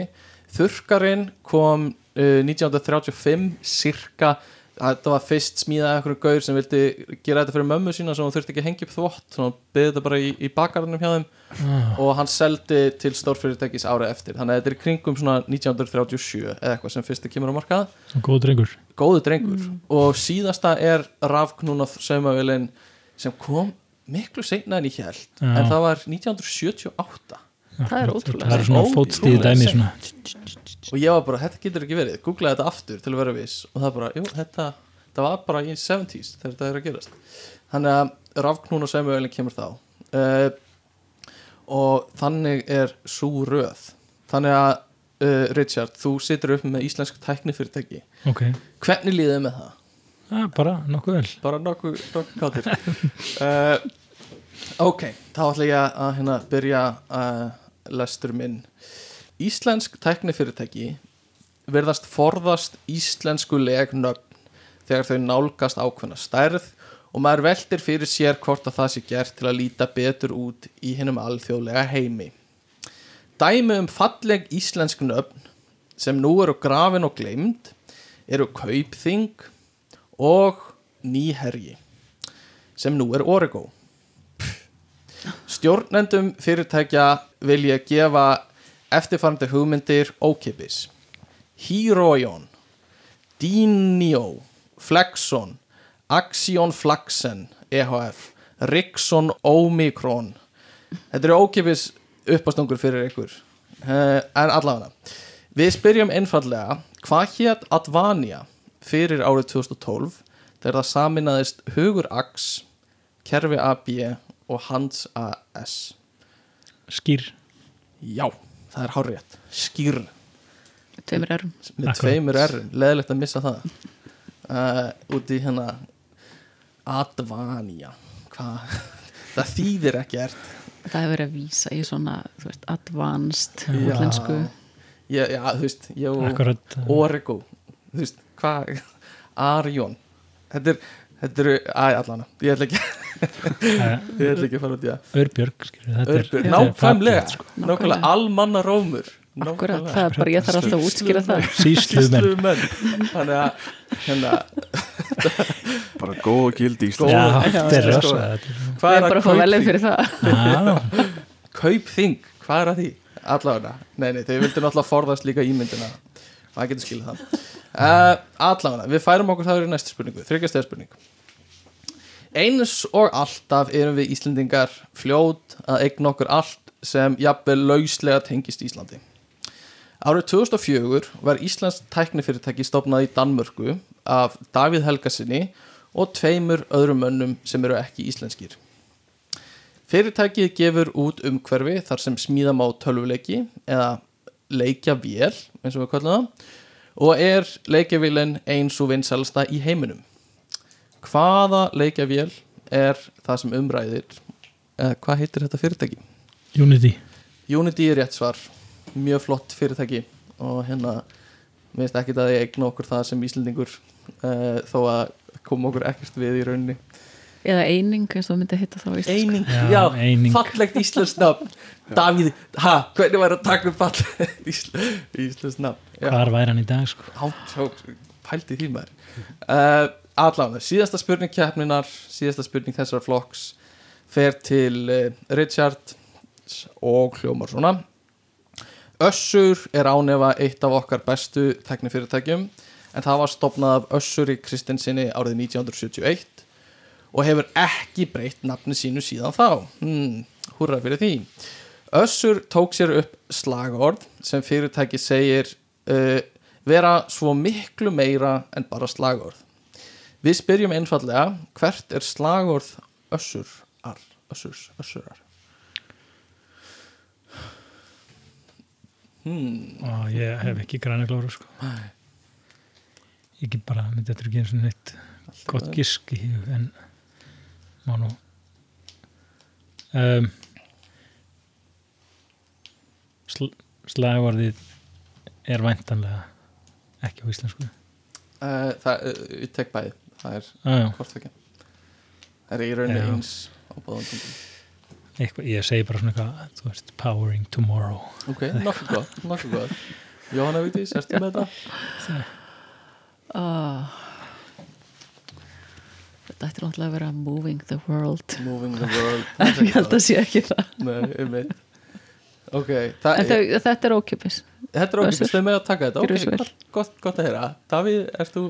Þurkarinn kom uh, 1935 cirka þetta var fyrst smíðað einhverju gaur sem vildi gera þetta fyrir mömmu sína sem hún þurfti ekki að hengja upp þvott svona beðið þetta bara í, í bakarnum hjá þeim. Ah, og hann seldi til stórfyrirtækis árið eftir. Þannig að þetta er kringum svona 1937 eða eitthvað sem fyrst kemur á markað. Góð drengur. Góðu drengur. Og síðasta er rafknúna saumavélin sem kom miklu seinna en ég held Já. en það var 1978 Það er ótrúlega það er svona fótstíði dæmi svona og ég var bara, þetta getur ekki verið. Googlaði þetta aftur til að vera viss og það bara, jú, þetta, þetta var bara í 70s þegar þetta er að gerast. Þannig að rafknúna saumavélin kemur þá. Uh, og þannig er svo röð. Þannig að uh, Richard, þú situr upp með íslensk tæknifyrirtæki. Ok, hvernig líðið með það? ah, bara nokkuð vel. Bara nokkuð nokku kátir. Uh, ok, þá ætla ég að hérna, byrja lestur minn Íslensk tæknifyrirtæki verðast forðast íslenskuleg nöfn þegar þau nálgast ákveðna stærð og maður veldir fyrir sér hvort að það sé gert til að líta betur út í hinnum alþjóðlega heimi. Dæmi um falleg íslensk nöfn sem nú eru grafin og gleymd eru Kaupþing og Nýherji sem nú er Origo Stjórnendum fyrirtækja vil ég gefa eftirfarandi hugmyndir ókipis Heroion Dinio Flexon Axion Flaxen EHF Rixon Omicron Þetta eru ókipis uppastungur fyrir ykkur. Uh, en allavega Við spyrjum einfallega hvað hétt Advania fyrir árið 2012 þegar það saminaðist Hugur Ax Kerfi AB og Hans AS skýr, Já, það er hárrétt. Skýr. Tveimur erum með tveimur errin, leðilegt að missa það. Uh, út í hérna Advania. Hvað? Það þýðir ekki ert það hefur verið að vísa í svona þú veist, advanced útlensku. Já, já, þú veist, Origo þú veist, hvað? Arjón þetta er, þetta eru, æ, allana ég ætla ekki, ég ætla ekki að fara út í það. Örbjörg, skilur, þetta Örbjörg, þetta nákvæmlega, sko. nákvæmlega almanna rómur akkurat, það er bara, ég þarf alltaf að útskýra það. Sýslumenn. menn þannig að hérna, bara góð og gildi Já, Já, þetta er sko. hvað við er erum bara að fá kaupþing? fyrir það. Já, kaupþing, hvað er að því? Allavega, nei, nei, þau vildu náttúrulega forðast líka ímyndina það getur skilið það. Uh, allavega, við færum okkur það í næstu spurningu, þryggjastega spurning. Eins og alltaf erum við Íslendingar fljót að eigna okkur allt sem jafnvel lauslega tengist Íslandi. Árið 2004 var Íslands tæknifyrirtæki stopnað í Danmörku af Davíð Helgasinni og tveimur öðrum mönnum sem eru ekki íslenskir. Fyrirtækið gefur út umhverfi þar sem smíða má tölvuleiki eða leikja vél, eins og við kallum það, og er leikjavélin eins og vinsalsta í heiminum. Hvaða leikjavél er það sem umræðir? Eða hvað heitir þetta fyrirtæki? Unity Unity er rétt svar mjög flott fyrirtæki og hérna mér finnst ekki að ég eigna okkur það sem Íslendingur uh, þó að koma okkur ekkert við í rauninni eða eining eins og það myndi hitta þá í. Eining, Já, já, eining. fallegt íslensk nafn. Davíð, ha, hvernig væri að taka upp fallegt ísl, íslensk nafn? Já, Hvar væri hann í dag sko? Svo, pældi því maður. Uh, Allána, síðasta spurning keppninar síðasta spurning þessar flokks fer til uh, Richard og hljómar svona. Össur er ánefa eitt af okkar bestu teknifyrirtækjum en það var stopnað af Össuri Kristinsinni árið 1971 og hefur ekki breytt nafni sínu síðan þá. Hmm, húrra fyrir því. Össur tók sér upp slagorð sem fyrirtæki segir uh, vera svo miklu meira en bara slagorð. Við spyrjum einfallega hvert er slagorð Össurar? Össurs, Össurar. Hmm. og ég hef ekki græna glóru sko. Ég ekki bara þetta ekki eins og neitt gott gisk í hug en má nú. Um, sl slagorðið er væntanlega ekki á íslensku. Uh, Það, uh, ég tek bæði. Það er ah, hvort þekja það er í rauninni Já. eins á báðum tungum. Ég segi bara svona eitthvað þú veist, powering tomorrow. Ok, nokkuð gott, Jóhanna Vigdís, ertu með þetta? Ah. Þetta ætti náttúrulega að vera moving the world. Moving the world. En ég held að sé ekki það. Nei, einmitt. Ok, það, en þau, þetta er ókjöpis þetta er Össur. þau með að taka þetta. Gjörðu svo Ok, vel. gott, gott, gott að heyra. Davíð, ert þú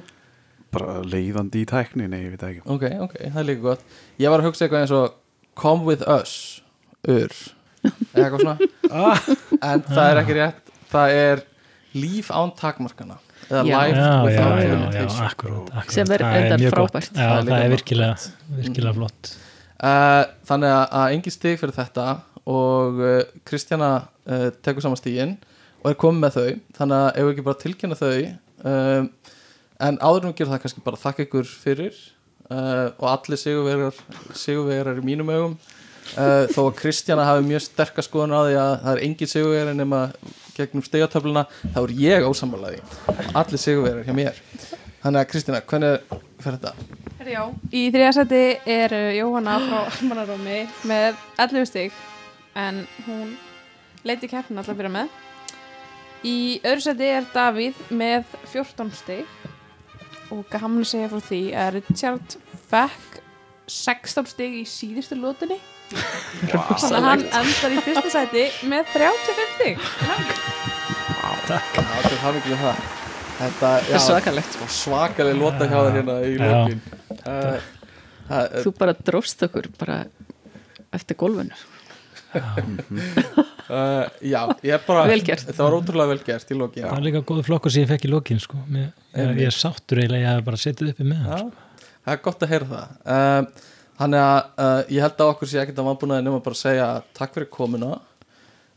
bara leiðandi í tækni, nei, ég veit það ekki. Ok, ok, það er líka gott. Ég var að hugsa eitthvað eins og Come with us Ur. Eða eitthvað svona. En það er ekki rétt. Það er líf án takmarkana Eða Já. life já, já, without já, já, limitation akkurat, akkurat Sem er gott. frábært. já, Það er er gott. virkilega, virkilega flott uh, Þannig að, að engin stig fyrir þetta Og uh, Kristjana uh, Tekur saman stigin Og er komið með þau Þannig að ef við ekki bara tilkynna þau um, En áður en við gerum það kannski bara þakka ykkur fyrir uh, Og allir sigurvegar Sigurvegar í mínum augum uh, Þó að Kristjana hafi mjög sterka skoðun á því að það er engin sigurvegar nema gegnum stigatöfluna þá er ég ósammálaði allir sigurvegar hjá mér þannig að Kristjana, hvernig fer þetta? Já. Í þriða seti er uh, Jóhanna frá Almanarómi með 11 stig en hún leiti keppnin alltaf að byrja með. Í öðru seti er Davíð með 14 stig og að segja frá því að Richard fekk 16 stig í síðustu lótunni þannig að hann endar í fyrsta seti með 35 stig. Já, til hafa ekki með það. Þetta er svakalegt var svakaleg lota hjá þér hérna í Já. lokin. Uh, það, þú bara dróst okkur bara eftir gólfinu. Uh, Já, ég er bara. Það var ótrúlega vel gert í lokin það er líka góð flokkur sem ég fekk í lokin sko. Ég, ég er sáttur eiginlega ég hef bara setið uppi með hann sko. Já, það er gott að heyra það. Uh, Þannig að uh, ég held að okkur sé ekkert að vannbúnaði nema bara að segja takk fyrir komuna.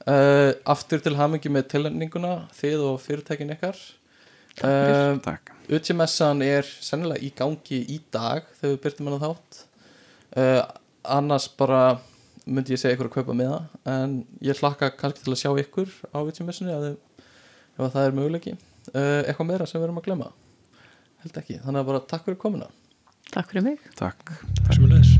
Uh, Aftur til hamingi með tilnefninguna þið og fyrirtækin ykkar. Uh, Takk. Utjumessan er sennilega í gangi í dag þegar við byrjum hann þátt. Uh, annars bara myndi ég segja ykkur að kaupa með það en ég hlakka kannski til að sjá ykkur á Utjumessunni ef, að það er möguleiki. Uh, eitthvað meira sem við erum að glemma held ekki, þannig að bara takk fyrir komuna takk fyrir mig Takk. Sem er leiðis